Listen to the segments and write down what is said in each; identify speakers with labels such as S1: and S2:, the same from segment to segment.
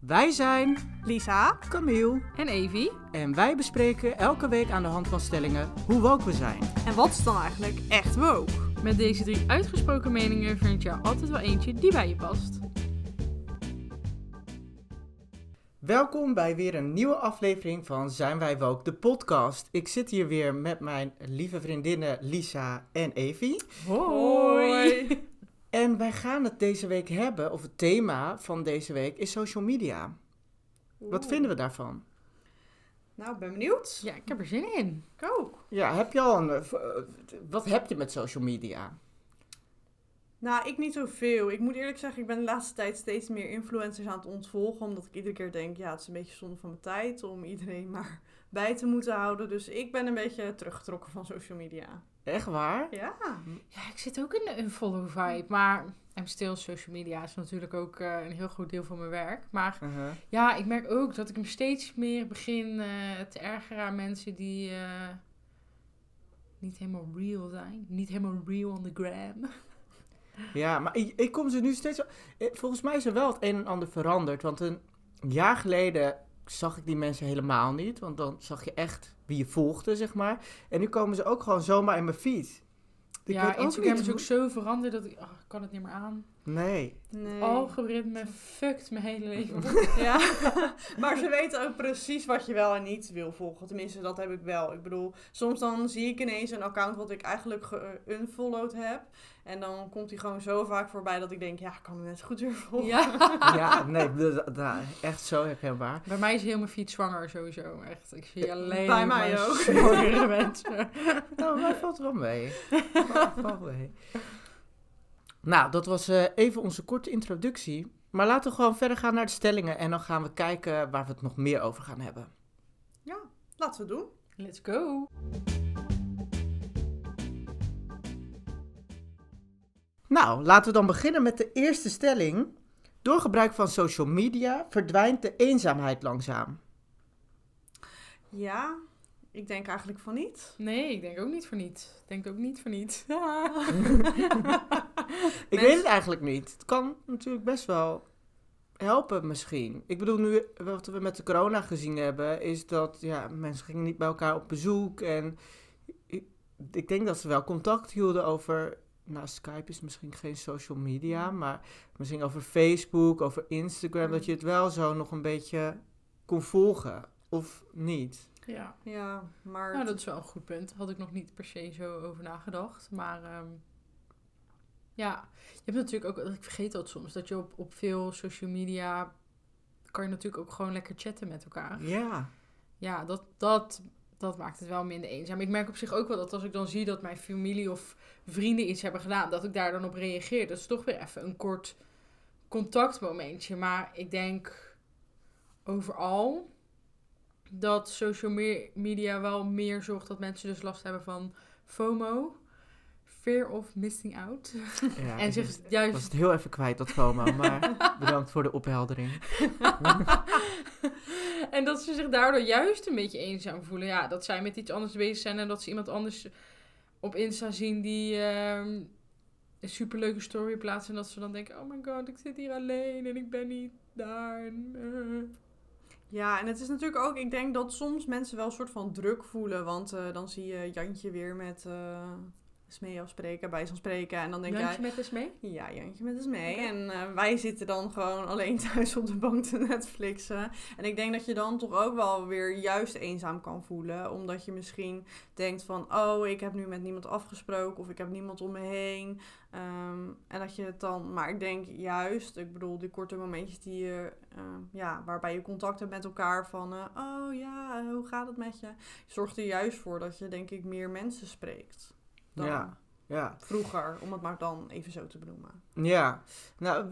S1: Wij zijn
S2: Lisa.
S1: Camille
S3: En Evie.
S1: en wij bespreken elke week aan de hand van stellingen hoe woke we zijn.
S2: En wat is dan eigenlijk echt woke?
S3: Met deze drie uitgesproken meningen vind je er altijd wel eentje die bij je past.
S1: Welkom bij weer een nieuwe aflevering van Zijn Wij Woke, de podcast. Ik zit hier weer met mijn lieve vriendinnen Lisa en Evie. En wij gaan het deze week hebben, of het thema van deze week is social media. Wat vinden we daarvan?
S2: Nou, ik ben benieuwd.
S3: Ja, ik heb er zin in.
S2: Ik ook.
S1: Ja, heb je al een... eh, eh, Wat heb je met social media?
S2: Nou, ik niet zoveel. Ik moet eerlijk zeggen, ik ben de laatste tijd steeds meer influencers aan het ontvolgen. Omdat ik iedere keer denk, ja, het is een beetje zonde van mijn tijd om iedereen maar bij te moeten houden. Dus ik ben een beetje teruggetrokken van social media.
S1: Echt waar?
S2: Ja.
S3: Ja, ik zit ook in de unfollow vibe, maar I'm still social media is natuurlijk ook eh, een heel groot deel van mijn werk. Maar
S1: Uh-huh.
S3: ja, ik merk ook dat ik me steeds meer begin eh, te ergeren aan mensen die eh, niet helemaal real zijn. Niet helemaal real on the gram.
S1: Ja, maar ik, ik kom ze nu steeds... Volgens mij is er wel het een en ander veranderd. Want een jaar geleden zag ik die mensen helemaal niet. Want dan zag je echt wie je volgde, zeg maar. En nu komen ze ook gewoon zomaar in mijn feed. Ik
S3: ja, Instagram is ook zo veranderd dat ik, oh, ik kan het niet meer aan.
S1: Nee.
S2: Nee.
S3: Algoritme fuckt mijn hele leven.
S2: Ja, maar ze weten ook precies wat je wel en niet wil volgen. Tenminste, dat heb ik wel. Ik bedoel, soms dan zie ik ineens een account wat ik eigenlijk geunfollowed heb. En dan komt hij gewoon zo vaak voorbij dat ik denk, ja, ik kan hem net goed weer volgen.
S3: Ja.
S1: Ja, nee, d- echt zo herkenbaar.
S3: Bij mij is heel mijn feed zwanger sowieso. Echt. Ik zie alleen
S2: Bij mij
S3: maar
S2: ook.
S3: zwangere mensen.
S1: Nou, mij valt wel mee. Valt, valt mee. Nou, dat was eh, even onze korte introductie. Maar laten we gewoon verder gaan naar de stellingen. En dan gaan we kijken waar we het nog meer over gaan hebben.
S2: Ja, laten we doen.
S3: Let's go.
S1: Nou, laten we dan beginnen met de eerste stelling. Door gebruik van social media verdwijnt de eenzaamheid langzaam.
S2: Ja, ik denk eigenlijk van niet.
S3: Nee, ik denk ook niet voor niet. Ik denk ook niet voor niet.
S1: Ik weet het eigenlijk niet. Het kan natuurlijk best wel helpen misschien. Ik bedoel, nu wat we met de corona gezien hebben, is dat ja, mensen gingen niet bij elkaar op bezoek. En ik, ik denk dat ze wel contact hielden over. Nou, Skype is misschien geen social media, maar misschien over Facebook, over Instagram, dat je het wel zo nog een beetje kon volgen. Of niet?
S3: ja.
S2: Ja, maar...
S3: Nou, dat is wel een goed punt. Had ik nog niet per se zo over nagedacht. Maar ehm, ja, je hebt natuurlijk ook, ik vergeet dat soms, dat je op, op veel social media kan je natuurlijk ook gewoon lekker chatten met elkaar.
S1: Ja.
S3: Ja, dat, dat, dat maakt het wel minder eenzaam. Ik merk op zich ook wel dat als ik dan zie dat mijn familie of vrienden iets hebben gedaan, dat ik daar dan op reageer. Dat is toch weer even een kort contactmomentje. Maar ik denk overal dat social me- media wel meer zorgt dat mensen dus last hebben van FOMO. Fear of missing out.
S1: ja
S3: en
S1: ik
S3: zich
S1: was- was
S3: juist
S1: het heel even kwijt, dat FOMO. Maar bedankt voor de opheldering.
S3: en dat ze zich daardoor juist een beetje eenzaam voelen. Ja, dat zij met iets anders bezig zijn en dat ze iemand anders op Insta zien die ehm, een superleuke story plaatst. En dat ze dan denken, oh my god, ik zit hier alleen en ik ben niet daar. En.
S2: Ja, en het is natuurlijk ook, ik denk dat soms mensen wel een soort van druk voelen. Want eh, dan zie je Jantje weer met eh Smee afspreken, bij zo'n spreken. En dan denk
S3: Jantje
S2: jij,
S3: met eens mee?
S2: ja, Jantje met Smee.
S3: Oké.
S2: En eh, wij zitten dan gewoon alleen thuis op de bank te Netflixen. En ik denk dat je dan toch ook wel weer juist eenzaam kan voelen. Omdat je misschien denkt van, oh, ik heb nu met niemand afgesproken. Of ik heb niemand om me heen. Ehm, en dat je het dan, maar ik denk juist, ik bedoel, die korte momentjes die je, ehm, ja, waarbij je contact hebt met elkaar van, eh, oh ja, eh, hoe gaat het met je? Zorgt er juist voor dat je, denk ik, meer mensen spreekt dan
S1: Ja. Ja.
S2: vroeger, om het maar dan even zo te benoemen.
S1: Ja, nou,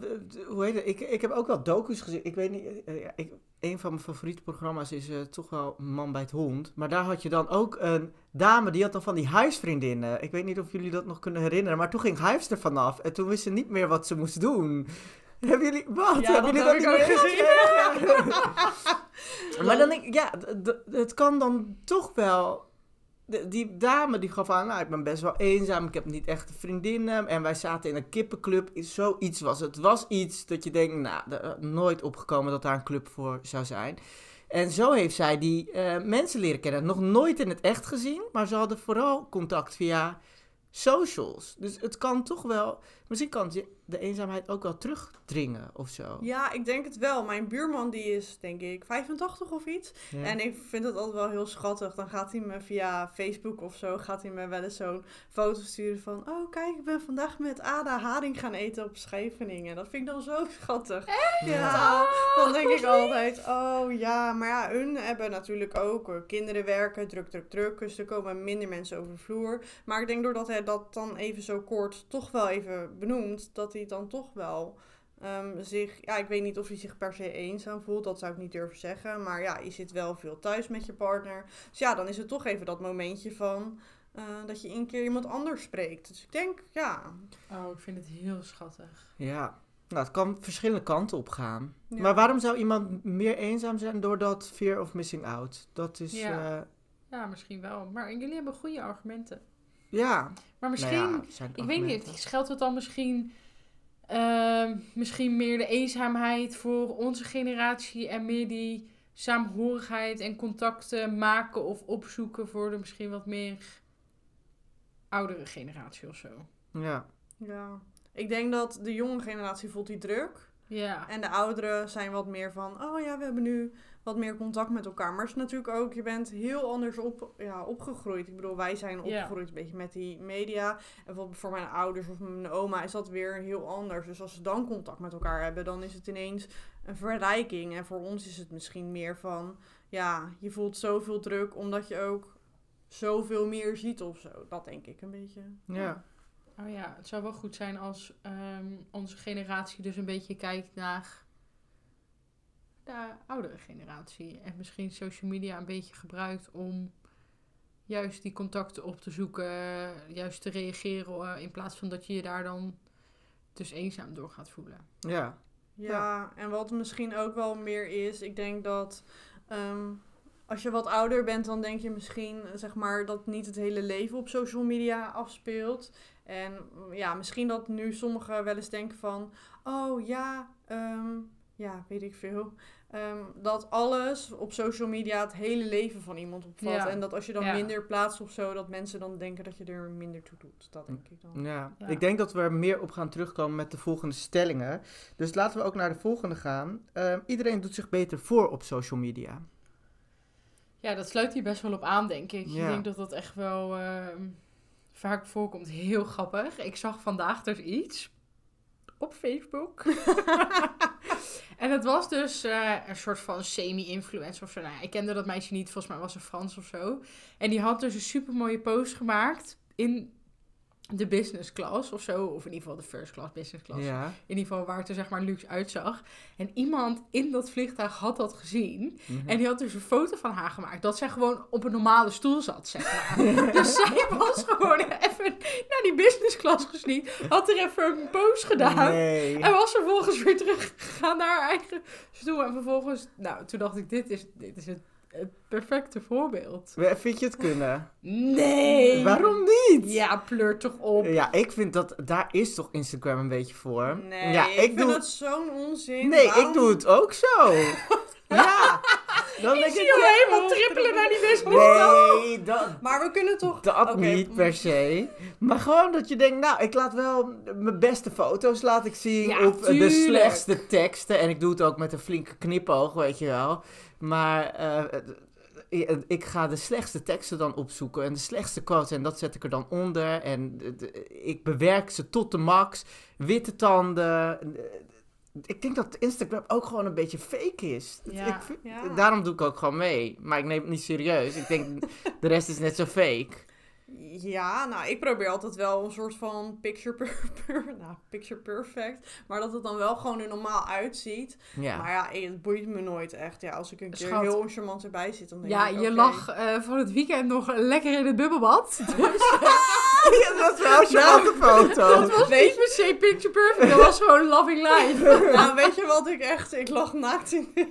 S1: hoe heet het? Ik, ik heb ook wel docu's gezien. Ik weet niet, eh, ja, ik, een van mijn favoriete programma's is eh, toch wel Man bij het Hond. Maar daar had je dan ook een dame, die had dan van die huisvriendinnen. Ik weet niet of jullie dat nog kunnen herinneren, maar toen ging Huis er vanaf. En toen wist ze niet meer wat ze moest doen. Hebben jullie, wat?
S2: Ja,
S1: hebben jullie dat niet
S2: ook
S1: gezien? maar dan denk ik, ja, het kan dan toch wel die dame die gaf aan, nou, ik ben best wel eenzaam, ik heb niet echt vriendinnen. En wij zaten in een kippenclub. Zoiets was het. Het was iets dat je denkt, nou, had nooit opgekomen dat daar een club voor zou zijn. En zo heeft zij die eh, mensen leren kennen. Nog nooit in het echt gezien, maar ze hadden vooral contact via socials. Dus het kan toch wel, misschien kan je de eenzaamheid ook wel terugdringen of zo.
S2: Ja, ik denk het wel. Mijn buurman die is denk ik 85 of iets.
S1: Ja.
S2: En ik vind het altijd wel heel schattig. Dan gaat hij me via Facebook of zo, gaat hij me wel eens zo'n foto sturen van... Oh, kijk, ik ben vandaag met Ada Haring gaan eten op Scheveningen. Dat vind ik dan zo schattig. Ja, dan denk ik altijd, oh ja, maar ja, hun hebben natuurlijk ook kinderen werken, druk, druk, druk. Dus er komen minder mensen over de vloer. Maar ik denk doordat hij dat dan even zo kort toch wel even benoemt, dat hij dan toch wel ehm, zich, ja, ik weet niet of hij zich per se eenzaam voelt, dat zou ik niet durven zeggen. Maar ja, je zit wel veel thuis met je partner. Dus ja, dan is het toch even dat momentje van eh, dat je een keer iemand anders spreekt. Dus ik denk, ja.
S3: Oh, ik vind het heel schattig.
S1: Ja, nou, het kan verschillende kanten op gaan.
S2: Ja.
S1: Maar waarom zou iemand meer eenzaam zijn door dat fear of missing out? Dat is,
S3: Ja.
S1: ja,
S3: Ja, misschien wel. Maar jullie hebben goede argumenten.
S1: ja.
S3: Maar misschien,
S1: Nou ja, het zijn
S3: ik weet niet, geldt het dan misschien, ehm, misschien meer de eenzaamheid voor onze generatie en meer die saamhorigheid en contacten maken of opzoeken voor de misschien wat meer oudere generatie of zo.
S1: Ja,
S2: Ja. Ik denk dat de jonge generatie voelt die druk.
S3: Ja.
S2: En de ouderen zijn wat meer van, oh ja, we hebben nu wat meer contact met elkaar. Maar het is natuurlijk ook, je bent heel anders op, ja, opgegroeid. Ik bedoel, wij zijn opgegroeid een beetje met die media. En bijvoorbeeld voor mijn ouders of mijn oma is dat weer heel anders. Dus als ze dan contact met elkaar hebben, dan is het ineens een verrijking. En voor ons is het misschien meer van, ja, je voelt zoveel druk omdat je ook zoveel meer ziet of zo. Dat denk ik een beetje.
S1: ja.
S3: Oh ja, het zou wel goed zijn als ehm, onze generatie dus een beetje kijkt naar de oudere generatie. En misschien social media een beetje gebruikt om juist die contacten op te zoeken, juist te reageren eh, in plaats van dat je je daar dan dus eenzaam door gaat voelen.
S1: ja.
S2: Ja, en wat misschien ook wel meer is, ik denk dat ehm, als je wat ouder bent, dan denk je misschien zeg maar dat niet het hele leven op social media afspeelt. En mm, ja, misschien dat nu sommigen wel eens denken van, oh ja, ehm, ja, weet ik veel. Ehm, dat alles op social media het hele leven van iemand opvat.
S3: Ja.
S2: En dat als je dan
S3: Ja.
S2: minder plaatst of zo, dat mensen dan denken dat je er minder toe doet. Dat denk ik dan.
S1: Ja.
S3: Ja.
S1: ik denk dat we er meer op gaan terugkomen met de volgende stellingen. Dus laten we ook naar de volgende gaan. Ehm, iedereen doet zich beter voor op social media.
S3: Ja, dat sluit hier best wel op aan, denk ik.
S1: Ja.
S3: Ik denk dat dat echt wel ehm, vaak voorkomt. Heel grappig. Ik zag vandaag dus iets op Facebook. en het was dus eh, een soort van semi-influencer of zo. Nou, ik kende dat meisje niet, volgens mij was ze Frans of zo. En die had dus een super mooie post gemaakt in de business class of zo. Of in ieder geval de first class, business class.
S1: Ja.
S3: In ieder geval waar het er zeg maar luxe uitzag. En iemand in dat vliegtuig had dat gezien.
S1: Mhm.
S3: En die had dus een foto van haar gemaakt. Dat zij gewoon op een normale stoel zat, zeg maar. dus zij was gewoon even naar die business class gesniet. Had er even een pose gedaan.
S1: Nee.
S3: En was vervolgens weer teruggegaan naar haar eigen stoel. En vervolgens, nou, toen dacht ik, dit is, dit is het, het perfecte voorbeeld.
S1: Vind je het kunnen?
S3: Nee!
S1: Waarom niet?
S3: Ja, pleur toch op.
S1: Ja, ik vind dat daar is toch Instagram een beetje voor.
S2: Nee,
S1: ja,
S2: ik,
S1: ik
S2: vind
S1: doe
S2: het zo'n onzin.
S1: Nee,
S2: Waarom-
S1: ik doe het ook zo. ja. Dan
S3: Ik zie jou
S1: ja,
S3: helemaal trippelen naar die class.
S1: Nee, dat,
S2: Maar we kunnen toch...
S1: dat
S2: Oké,
S1: niet per se. Maar gewoon dat je denkt, nou, ik laat wel mijn beste foto's laat ik zien
S3: Ja,
S1: op de slechtste teksten. En ik doe het ook met een flinke knipoog, weet je wel. Maar eh, eh, ik ga de slechtste teksten dan opzoeken en de slechtste quotes en dat zet ik er dan onder. En eh, ik bewerk ze tot de max. Witte tanden. Ik denk dat Instagram ook gewoon een beetje fake is.
S3: Ja.
S1: Ik vind-
S2: Ja.
S1: Daarom doe ik ook gewoon mee. Maar ik neem het niet serieus. Ik denk, de rest is net zo fake.
S2: Ja, nou, ik probeer altijd wel een soort van picture, per, per- nou, picture perfect. Maar dat het dan wel gewoon er normaal uitziet.
S1: Ja.
S2: Maar ja, het boeit me nooit echt. Ja, als ik een keer
S3: Schat.
S2: heel charmant erbij zit, dan denk
S3: Ja,
S2: ik,
S3: je
S2: oké.
S3: lag eh, van het weekend nog lekker in het bubbelbad. Dus
S1: Ja, dat was wel een charmante foto.
S3: Dat was niet per se picture perfect, dat was gewoon loving life.
S2: Nou, weet je wat ik echt... Ik lag naakt in de.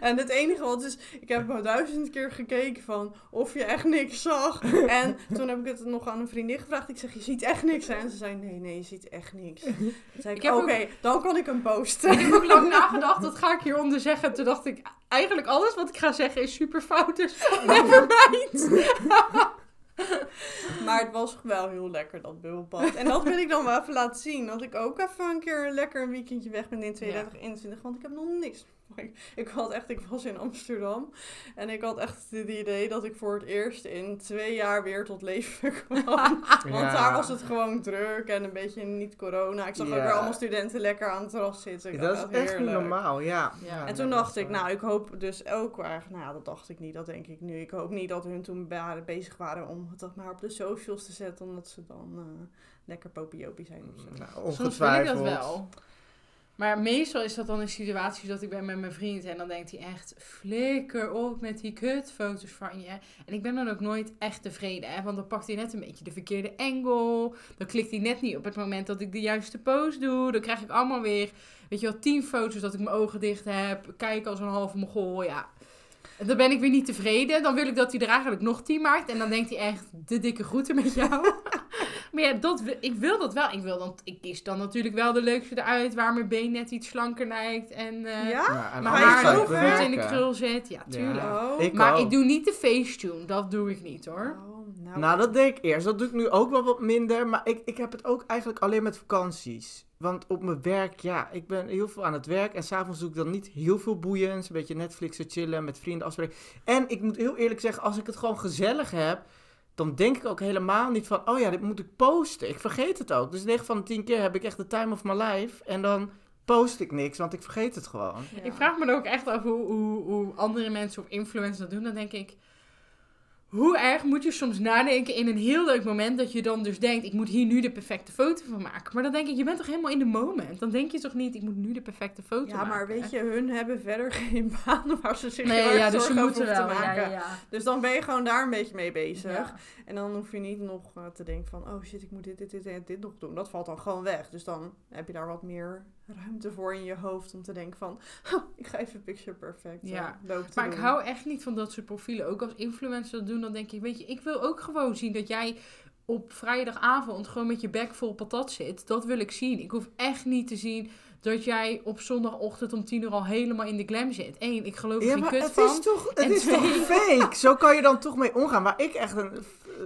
S2: En het enige wat is... Ik heb al duizend keer gekeken van of je echt niks zag. En toen heb ik het nog aan een vriendin gevraagd. Ik zeg, je ziet echt niks. hè? En ze zei, nee, nee, je ziet echt niks. Toen zei ik, oké, dan kan ik hem posten.
S3: Ik heb ook lang nagedacht, dat ga ik hieronder zeggen. Toen dacht ik, eigenlijk alles wat ik ga zeggen is super fout, dus.
S2: Maar het was wel heel lekker, dat bubbelbad. En dat wil ik dan wel even laten zien. Dat ik ook even een keer lekker een weekendje weg ben in 2021. Want ik heb nog niks. Ik, ik had echt, ik was in Amsterdam. En ik had echt het idee dat ik voor het eerst in twee jaar weer tot leven kwam. Want
S1: Ja.
S2: daar was het gewoon druk en een beetje niet corona. Ik zag ook weer allemaal studenten lekker aan het terras zitten. Ik
S1: Dat
S2: dacht,
S1: is echt niet normaal, ja.
S3: Ja.
S2: En
S1: Ja,
S2: toen dacht ik, nou, ik hoop dus ook eigenlijk, nou dat dacht ik niet, dat denk ik nu. Ik hoop niet dat hun toen waren, bezig waren om het dat maar op de socials te zetten, omdat ze dan eh, lekker popiopie zijn of zo.
S1: Nou,
S3: Soms vind ik
S1: ongetwijfeld.
S3: dat wel. Maar meestal is dat dan in situaties dat ik ben met mijn vriend en dan denkt hij echt, flikker op met die kutfoto's van je. En ik ben dan ook nooit echt tevreden, hè, want dan pakt hij net een beetje de verkeerde angle. Dan klikt hij net niet op het moment dat ik de juiste pose doe. Dan krijg ik allemaal weer, weet je wel, tien foto's dat ik mijn ogen dicht heb. Kijk als een halve mogol, ja. En dan ben ik weer niet tevreden. Dan wil ik dat hij er eigenlijk nog tien maakt. En dan denkt hij echt, de dikke groeten met jou. Maar ja, dat, wil- ik wil dat wel. Ik, wil dan, ik kies dan natuurlijk wel de leukste eruit waar mijn been net iets slanker lijkt. En eh
S2: ja?
S1: En alles
S3: haar goed in de krul zit. Ja, tuurlijk.
S1: Ja.
S2: Oh.
S1: Ik
S3: maar
S1: ook.
S3: ik doe niet de facetune. Dat doe ik niet hoor.
S2: Oh, nou,
S1: Nou, dat deed ik eerst. Dat doe ik nu ook wel wat minder. Maar ik, ik heb het ook eigenlijk alleen met vakanties. Want op mijn werk, ja, ik ben heel veel aan het werk. En s'avonds doe ik dan niet heel veel boeiends. Een beetje Netflixen, chillen, met vrienden afspreken. En ik moet heel eerlijk zeggen, als ik het gewoon gezellig heb... dan denk ik ook helemaal niet van... oh ja, dit moet ik posten. Ik vergeet het ook. Dus 9 van de 10 keer heb ik echt de time of my life. En dan post ik niks, want ik vergeet het gewoon.
S3: Ik vraag me dan ook echt af hoe, hoe, hoe andere mensen of influencers dat doen. Dan denk ik, hoe erg moet je soms nadenken in een heel leuk moment dat je dan dus denkt, ik moet hier nu de perfecte foto van maken. Maar dan denk ik, je bent toch helemaal in de moment? Dan denk je toch niet, ik moet nu de perfecte foto
S2: Ja,
S3: maken.
S2: maar weet je, hun hebben verder geen baan waar ze zich
S3: Nee,
S2: heel
S3: ja, dus ze
S2: zorgen
S3: moeten
S2: over
S3: wel.
S2: te
S3: Ja,
S2: maken.
S3: ja, ja.
S2: Dus dan ben je gewoon daar een beetje mee bezig.
S3: Ja.
S2: En dan hoef je niet nog eh, te denken van, oh shit, ik moet dit, dit, dit en dit nog doen. Dat valt dan gewoon weg. Dus dan heb je daar wat meer ruimte voor in je hoofd om te denken van, "Huh, ik ga even picture perfect eh,
S3: Ja.
S2: te
S3: Maar ik hou echt niet van dat soort profielen. Ook als influencers dat doen, dan denk ik, weet je, ik wil ook gewoon zien dat jij op vrijdagavond gewoon met je bek vol patat zit. Dat wil ik zien. Ik hoef echt niet te zien dat jij op zondagochtend om tien uur al helemaal in de glam zit. Eén, ik geloof er
S1: Ja,
S3: geen kut
S1: het
S3: van.
S1: is toch, het
S3: En
S1: is toch fake? Zo kan je dan toch mee omgaan. Waar ik echt een,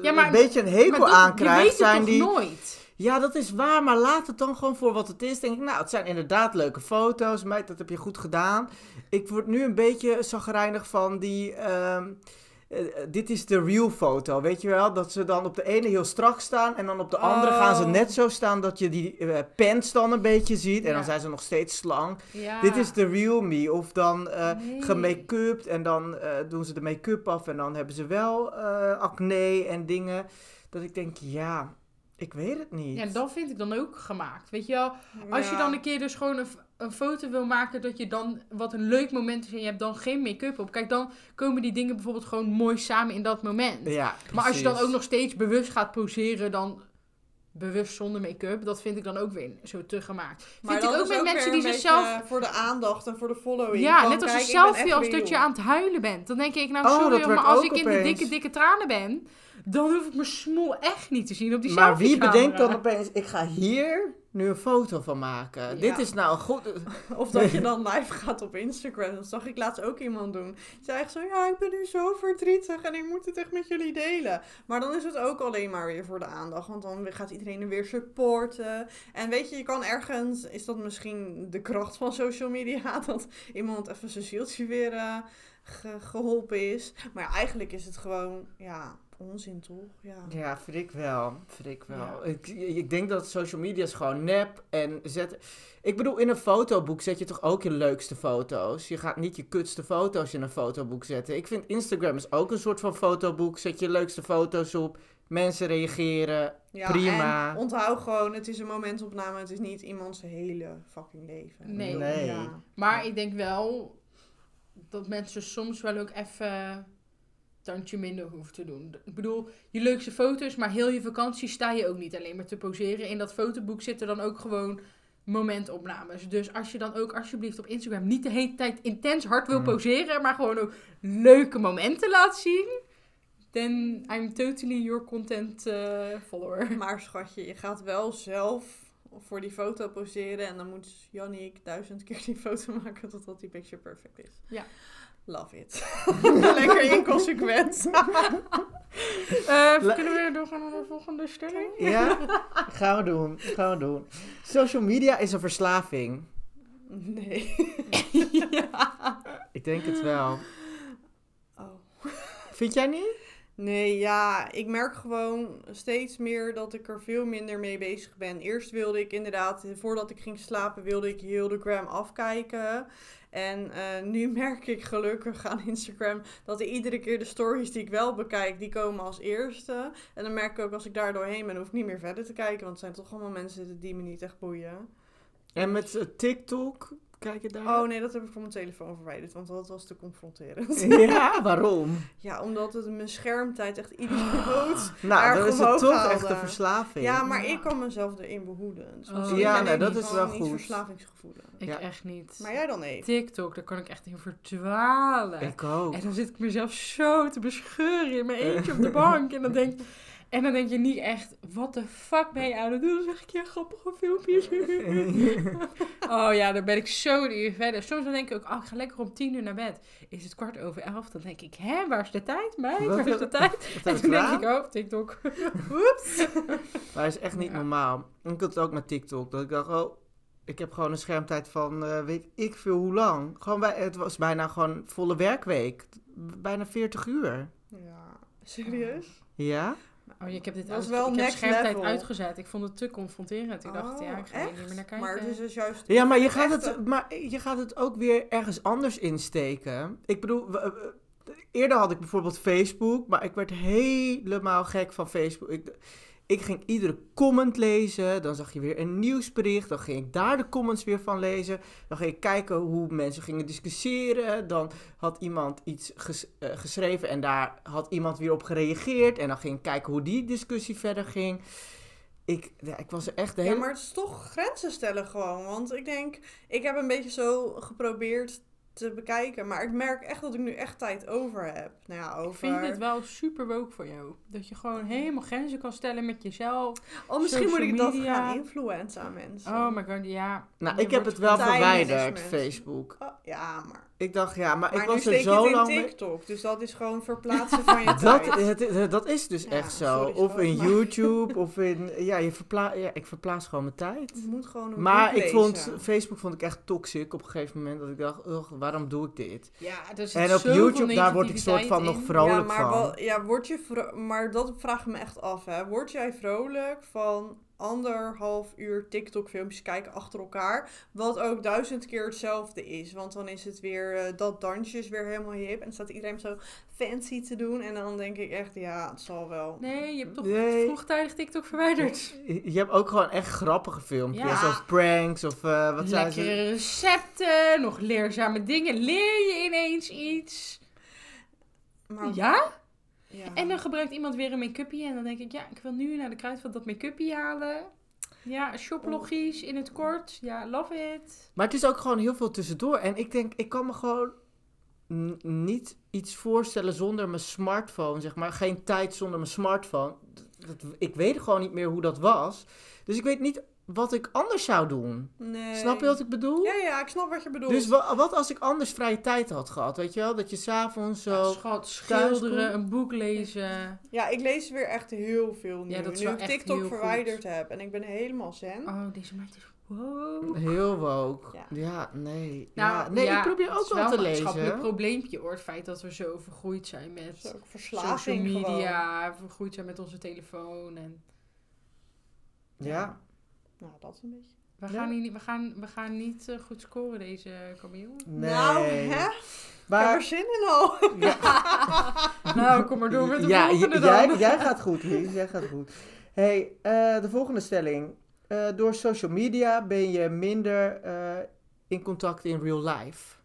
S3: Ja, maar-
S1: een beetje een hekel aan krijg, zijn die...
S3: nooit?
S1: Ja, dat is waar, maar laat het dan gewoon voor wat het is. Denk ik, nou, het zijn inderdaad leuke foto's. Meid, dat heb je goed gedaan. Ik word nu een beetje zagrijnig van die... ehm, eh, dit is de real foto, weet je wel? Dat ze dan op de ene heel strak staan en dan op de andere gaan ze
S2: Oh.
S1: net zo staan dat je die eh, pants dan een beetje ziet. En dan zijn ze nog steeds slank.
S3: Ja.
S1: Dit is de real me. Of dan eh
S3: Nee.
S1: gemake-upt en dan eh, doen ze de make-up af en dan hebben ze wel eh, acne en dingen. Dat ik denk, ja, ik weet het niet.
S3: Ja, dat vind ik dan ook gemaakt. Weet je wel, als je dan een keer dus gewoon een, foto wil maken dat je dan wat een leuk moment is en je hebt dan geen make-up op. Kijk, dan komen die dingen bijvoorbeeld gewoon mooi samen in dat moment.
S1: Ja,
S3: maar als je dan ook nog steeds bewust gaat poseren, dan bewust zonder make-up, dat vind ik dan ook weer zo te gemaakt.
S2: Maar
S3: vind ik ook met mensen die zichzelf...
S2: Voor de aandacht en voor de following.
S3: Ja,
S2: Van,
S3: net als een selfie, als dat je aan het huilen bent. Dan denk ik, nou
S1: Oh,
S3: sorry, maar als ik in de dikke, dikke tranen ben, dan hoef ik mijn smoel echt niet te zien op die
S1: Maar wie bedenkt dan opeens, ik ga hier nu een foto van maken.
S2: Ja.
S1: Dit is nou goed...
S2: Of dat je dan live gaat op Instagram. Dat zag ik laatst ook iemand doen. Die zei echt zo, ja, ik ben nu zo verdrietig en ik moet het echt met jullie delen. Maar dan is het ook alleen maar weer voor de aandacht. Want dan gaat iedereen er weer supporten. En weet je, je kan ergens, is dat misschien de kracht van social media, dat iemand even zijn zieltje weer eh, ge- geholpen is. Maar ja, eigenlijk is het gewoon, ja, onzin toch? Ja.
S1: Ja, vind ik wel. Vind ik wel.
S3: Ja.
S1: Ik, ik denk dat social media is gewoon nep en zet... Ik bedoel, in een fotoboek zet je toch ook je leukste foto's? Je gaat niet je kutste foto's in een fotoboek zetten. Ik vind Instagram is ook een soort van fotoboek. Zet je leukste foto's op, mensen reageren.
S2: Ja,
S1: Prima.
S2: En onthoud gewoon, het is een momentopname. Het is niet iemands hele fucking leven.
S3: Nee.
S1: Nee.
S2: Ja.
S3: Maar ik denk wel dat mensen soms wel ook even tandje minder hoeft te doen. Ik bedoel, je leukste foto's, maar heel je vakantie sta je ook niet alleen maar te poseren. In dat fotoboek zitten dan ook gewoon momentopnames. Dus als je dan ook alsjeblieft op Instagram niet de hele tijd intens hard wil
S1: Mm.
S3: poseren, maar gewoon ook leuke momenten laat zien, then I'm totally your content eh, follower.
S2: Maar schatje, je gaat wel zelf voor die foto poseren. En dan moet Jannik duizend keer die foto maken totdat die picture perfect is.
S3: Ja.
S2: Love it. Lekker inconsequent.
S1: La-
S3: kunnen we doorgaan naar de volgende stelling?
S1: Ja, gaan we doen. Gaan we doen. Social media is een verslaving.
S2: Nee.
S3: ja.
S1: Ik denk het wel.
S2: Oh.
S1: Vind jij niet?
S2: Nee, ja, ik merk gewoon steeds meer dat ik er veel minder mee bezig ben. Eerst wilde ik inderdaad, voordat ik ging slapen, wilde ik heel de gram afkijken. En eh, nu merk ik gelukkig aan Instagram dat er iedere keer de stories die ik wel bekijk, die komen als eerste. En dan merk ik ook als ik daar doorheen ben, hoef ik niet meer verder te kijken. Want het zijn toch allemaal mensen die me niet echt boeien.
S1: En met eh, TikTok, kijk je daar?
S2: Oh nee, dat heb ik van mijn telefoon verwijderd, want dat was te confronterend.
S1: Ja, waarom?
S2: Ja, omdat het mijn schermtijd echt idioot
S1: Nou,
S2: Erg
S1: dan is het toch
S2: haalde.
S1: echt een verslaving.
S2: Ja, maar
S3: Ja.
S2: ik kan mezelf erin behoeden. Dus
S3: Oh.
S1: Ja, nee,
S2: ik
S1: dat is wel
S2: niet
S1: goed.
S2: verslavingsgevoelig.
S3: Ik
S1: Ja.
S3: echt niet.
S2: Maar jij dan niet?
S3: TikTok, daar kan ik echt in verdwalen.
S1: Ik ook.
S3: En dan zit ik mezelf zo te bescheuren in mijn eentje op de bank. En dan denk, en dan denk je niet echt, wat de fuck ben je aan het doen? Dan zeg ik, ja, grappige filmpjes. oh ja, dan ben ik zo een uur verder. Soms dan denk ik ook, oh, ik ga lekker om tien uur naar bed. Is het kwart over elf? Dan denk ik, hè, waar is de tijd, meid? Waar is de tijd? En
S1: ik
S3: toen denk ik, oh, TikTok.
S1: Maar het is echt niet
S3: Ja.
S1: normaal. Ik had het ook met TikTok. Dat ik dacht, oh, ik heb gewoon een schermtijd van eh, weet ik veel hoe lang. Gewoon bij, het was bijna gewoon volle werkweek. Bijna 40 uur.
S2: Ja, serieus?
S1: Ja?
S3: Oh, ik heb dit uit,
S2: wel
S3: ik heb
S2: next
S3: schermtijd
S2: level.
S3: uitgezet. Ik vond het te confronterend. Ik dacht,
S2: Oh,
S3: ja, ik ga hier niet meer naar kijken.
S2: Maar het is dus juist...
S1: Ja, maar je, gaat
S2: echte-
S1: het, maar je gaat het ook weer ergens anders insteken. Ik bedoel, eerder had ik bijvoorbeeld Facebook, maar ik werd helemaal gek van Facebook. Ik, ik ging iedere comment lezen, dan zag je weer een nieuwsbericht, dan ging ik daar de comments weer van lezen. Dan ging ik kijken hoe mensen gingen discussiëren. Dan had iemand iets ges- eh, geschreven en daar had iemand weer op gereageerd. En dan ging ik kijken hoe die discussie verder ging. Ik, ja, ik was er echt de hele...
S2: Ja, maar het is toch grenzen stellen gewoon. Want ik denk, ik heb een beetje zo geprobeerd te bekijken. Maar ik merk echt dat ik nu echt tijd over heb. Nou ja, over...
S3: Ik vind dit wel super woke voor jou. Dat je gewoon helemaal grenzen kan stellen met jezelf.
S2: Oh, misschien moet
S3: social
S2: ik dat
S3: media.
S2: gaan influencen aan mensen.
S3: Oh my god, ja.
S1: Nou,
S3: Je
S1: ik heb het wel verwijderd. Facebook.
S2: Oh, ja, maar...
S1: Ik dacht, ja, maar,
S2: Maar
S1: ik was er zo
S2: het in
S1: lang mee...
S2: TikTok. Dus dat is gewoon verplaatsen van je
S1: Dat,
S2: tijd.
S1: het, het- dat is dus
S2: Ja,
S1: echt zo. of in
S2: maar-
S1: YouTube, of in... Ja, je verpla ja, ik verplaats gewoon mijn tijd.
S2: Je moet gewoon een
S1: Maar ik vond. Facebook vond ik echt toxic op een gegeven moment. Dat ik dacht, ugh, waarom doe ik dit?
S3: Ja,
S1: En op YouTube, daar word ik soort van nog
S3: in.
S1: vrolijk
S2: ja, maar
S1: van.
S2: Wel, ja, word je maar dat vraag ik me echt af. Hè. Word jij vrolijk van anderhalf uur TikTok-filmpjes kijken achter elkaar? Wat ook duizend keer hetzelfde is. Want dan is het weer eh, dat dansje is weer helemaal hip. En staat iedereen zo fancy te doen. En dan denk ik echt, ja, het zal wel.
S3: Nee, je hebt toch
S1: Nee.
S3: vroegtijdig TikTok verwijderd.
S1: Je hebt ook gewoon echt grappige filmpjes.
S3: Ja.
S1: Of pranks, of eh, wat zijn
S3: Lekkere
S1: ze?
S3: recepten, nog leerzame dingen. Leer je ineens iets.
S2: Maar,
S3: Ja?
S2: Ja.
S3: En dan gebruikt iemand weer een make-upje. En dan denk ik, ja, ik wil nu naar de kruidvat dat make-upje halen. Ja, shop logisch, in het kort. Ja, love it.
S1: Maar het is ook gewoon heel veel tussendoor. En ik denk, ik kan me gewoon niet iets voorstellen zonder mijn smartphone, zeg maar. Geen tijd zonder mijn smartphone. Dat, ik weet gewoon niet meer hoe dat was. Dus ik weet niet wat ik anders zou doen.
S2: Nee.
S1: Snap je wat ik bedoel?
S2: Ja, ja, ik snap wat je bedoelt.
S1: Dus wa- wat als ik anders vrije tijd had gehad, weet je wel? Dat je s'avonds zo...
S3: Ja, schat,
S1: thuis
S3: schilderen, een boek lezen.
S2: Ja, ik lees weer echt heel veel nu.
S3: Ja, dat is
S2: nu
S3: wel
S2: ik TikTok verwijderd heb. En ik ben helemaal zen.
S3: Oh, deze meid is wow.
S1: Heel woke. Ja,
S2: Ja.
S1: nee.
S3: Nou,
S1: ja, nee,
S3: ja,
S1: ik probeer
S3: het
S1: ook
S3: is
S1: wel te
S3: een maatschappelijk
S1: lezen.
S3: probleempje hoor. Het feit dat we zo vergroeid zijn met
S2: is
S3: social
S2: gewoon.
S3: media, vergroeid zijn met onze telefoon. En
S1: Ja.
S2: Nou, dat is een beetje.
S3: we,
S1: Ja.
S3: gaan, niet, we, gaan, we gaan niet eh, goed scoren deze Camille.
S1: Nee.
S2: Nou, hè? Ik heb er
S1: Maar,
S2: zin in al.
S1: ja,
S3: nou, kom maar door met de
S1: ja,
S3: volgende
S1: j-
S3: dan.
S1: jij, jij gaat goed, Lies. Jij gaat goed. hey, eh, de volgende stelling. Eh, door social media ben je minder eh, in contact in real life.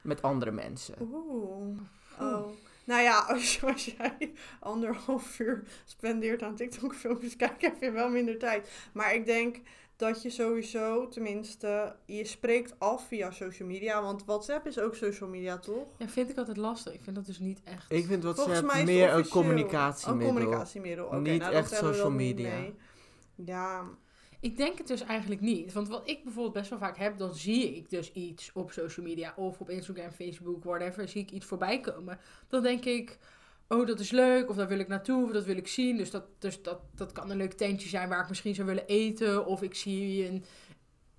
S1: Met andere mensen.
S2: Oeh. Oh. Nou ja, als, als jij anderhalf uur spendeert aan TikTok-filmpjes kijken, heb je wel minder tijd. Maar ik denk dat je sowieso, tenminste, je spreekt af via social media. Want WhatsApp is ook social media, toch?
S3: Ja, vind ik altijd lastig. Ik vind dat dus niet echt...
S1: Ik vind
S2: Volgens
S1: WhatsApp
S2: mij is het
S1: meer een
S2: officieel.
S1: communicatiemiddel.
S2: Een communicatiemiddel. Oké,
S1: Niet
S2: nou,
S1: echt social media.
S2: mee. Ja,
S3: Ik denk het dus eigenlijk niet. Want wat ik bijvoorbeeld best wel vaak heb, dan zie ik dus iets op social media of op Instagram, Facebook, whatever, zie ik iets voorbij komen. Dan denk ik, oh dat is leuk, of daar wil ik naartoe, of dat wil ik zien. Dus dat, dus dat, dat kan een leuk tentje zijn waar ik misschien zou willen eten. Of ik zie een,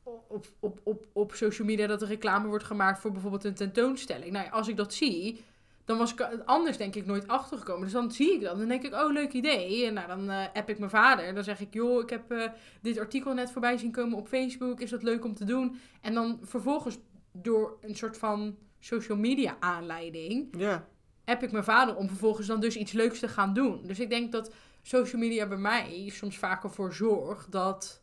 S3: op, op, op, op social media dat er reclame wordt gemaakt voor bijvoorbeeld een tentoonstelling. Nou als ik dat zie, dan was ik er anders denk ik nooit achtergekomen. Dus dan zie ik dat. Dan denk ik, oh, leuk idee. En nou, dan eh, app ik mijn vader. Dan zeg ik, joh, ik heb eh, dit artikel net voorbij zien komen op Facebook. Is dat leuk om te doen? En dan vervolgens door een soort van social media aanleiding...
S1: Ja.
S3: app ik mijn vader om vervolgens dan dus iets leuks te gaan doen. Dus ik denk dat social media bij mij soms vaker voor zorgt dat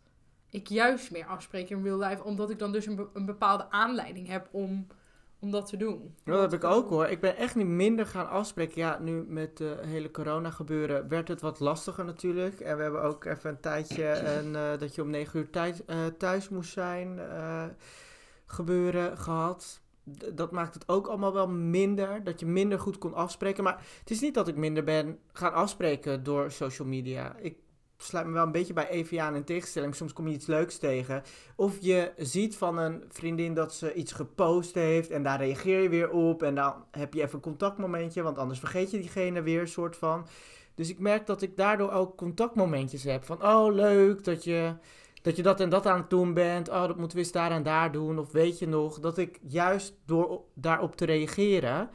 S3: ik juist meer afspreek in real life. Omdat ik dan dus een, be- een bepaalde aanleiding heb om, om dat te doen.
S1: Dat heb ik ook hoor. Ik ben echt niet minder gaan afspreken. Ja, nu met de hele corona gebeuren werd het wat lastiger natuurlijk. En we hebben ook even een tijdje eh, dat je om negen uur tijd, eh, thuis moest zijn eh, gebeuren gehad. Dat maakt het ook allemaal wel minder. Dat je minder goed kon afspreken. Maar het is niet dat ik minder ben gaan afspreken door social media. Ik sluit me wel een beetje bij Evia aan in tegenstelling. Soms kom je iets leuks tegen. Of je ziet van een vriendin dat ze iets gepost heeft en daar reageer je weer op. En dan heb je even een contactmomentje, want anders vergeet je diegene weer, soort van. Dus ik merk dat ik daardoor ook contactmomentjes heb. Van, oh leuk dat je dat, en dat aan het doen bent. Oh, dat moeten we eens daar en daar doen. Of weet je nog, dat ik juist door op- daarop te reageren,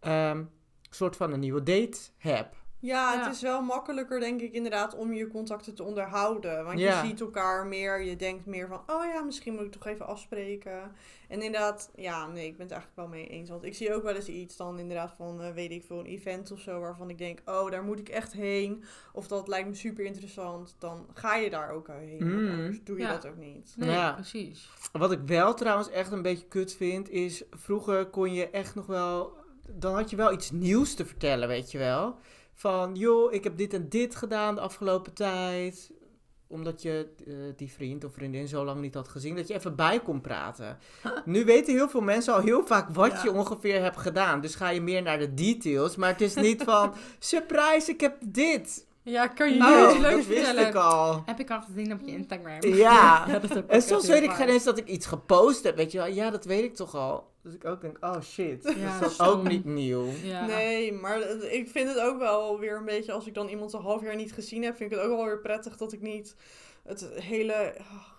S1: een soort van een nieuwe date heb.
S2: Ja,
S3: Ja.
S2: het is wel makkelijker, denk ik, inderdaad, om je contacten te onderhouden. Want
S1: Ja.
S2: je ziet elkaar meer, je denkt meer van, oh ja, misschien moet ik toch even afspreken. En inderdaad, ja, nee, ik ben het eigenlijk wel mee eens. Want ik zie ook wel eens iets dan inderdaad van, eh, weet ik veel, een event of zo, waarvan ik denk, oh, daar moet ik echt heen. Of dat lijkt me super interessant. Dan ga je daar ook heen.
S1: Mm.
S2: Anders doe je
S3: Ja.
S2: dat ook niet.
S3: Nee,
S1: Ja.
S3: precies.
S1: Wat ik wel trouwens echt een beetje kut vind, is vroeger kon je echt nog wel. Dan had je wel iets nieuws te vertellen, weet je wel. Van, joh, ik heb dit en dit gedaan de afgelopen tijd. Omdat je eh, die vriend of vriendin zo lang niet had gezien, dat je even bij kon praten. Nu weten heel veel mensen al heel vaak wat
S2: Ja.
S1: je ongeveer hebt gedaan. Dus ga je meer naar de details. Maar het is niet van, surprise, ik heb dit.
S3: Ja, kan je
S1: Oh,
S3: nu iets
S1: dat
S3: leuks
S1: wist ik al.
S3: Heb ik al gezien op je Instagram.
S1: Ja.
S3: dat
S1: En soms weet ik geen eens dat ik iets gepost heb, weet je wel. Ja, dat weet ik toch al. Dus ik ook denk, oh shit,
S3: Ja,
S1: dat is ook niet nieuw.
S3: Ja.
S2: Nee, maar ik vind het ook wel weer een beetje, als ik dan iemand een half jaar niet gezien heb, vind ik het ook wel weer prettig dat ik niet het hele ah,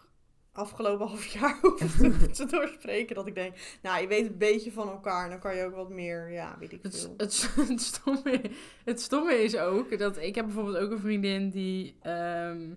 S2: afgelopen half jaar hoef te, te doorspreken. Dat ik denk, nou, je weet een beetje van elkaar en dan kan je ook wat meer, ja, weet ik
S3: Het,
S2: veel.
S3: het, het, stomme, het stomme is ook dat ik heb bijvoorbeeld ook een vriendin die ehm,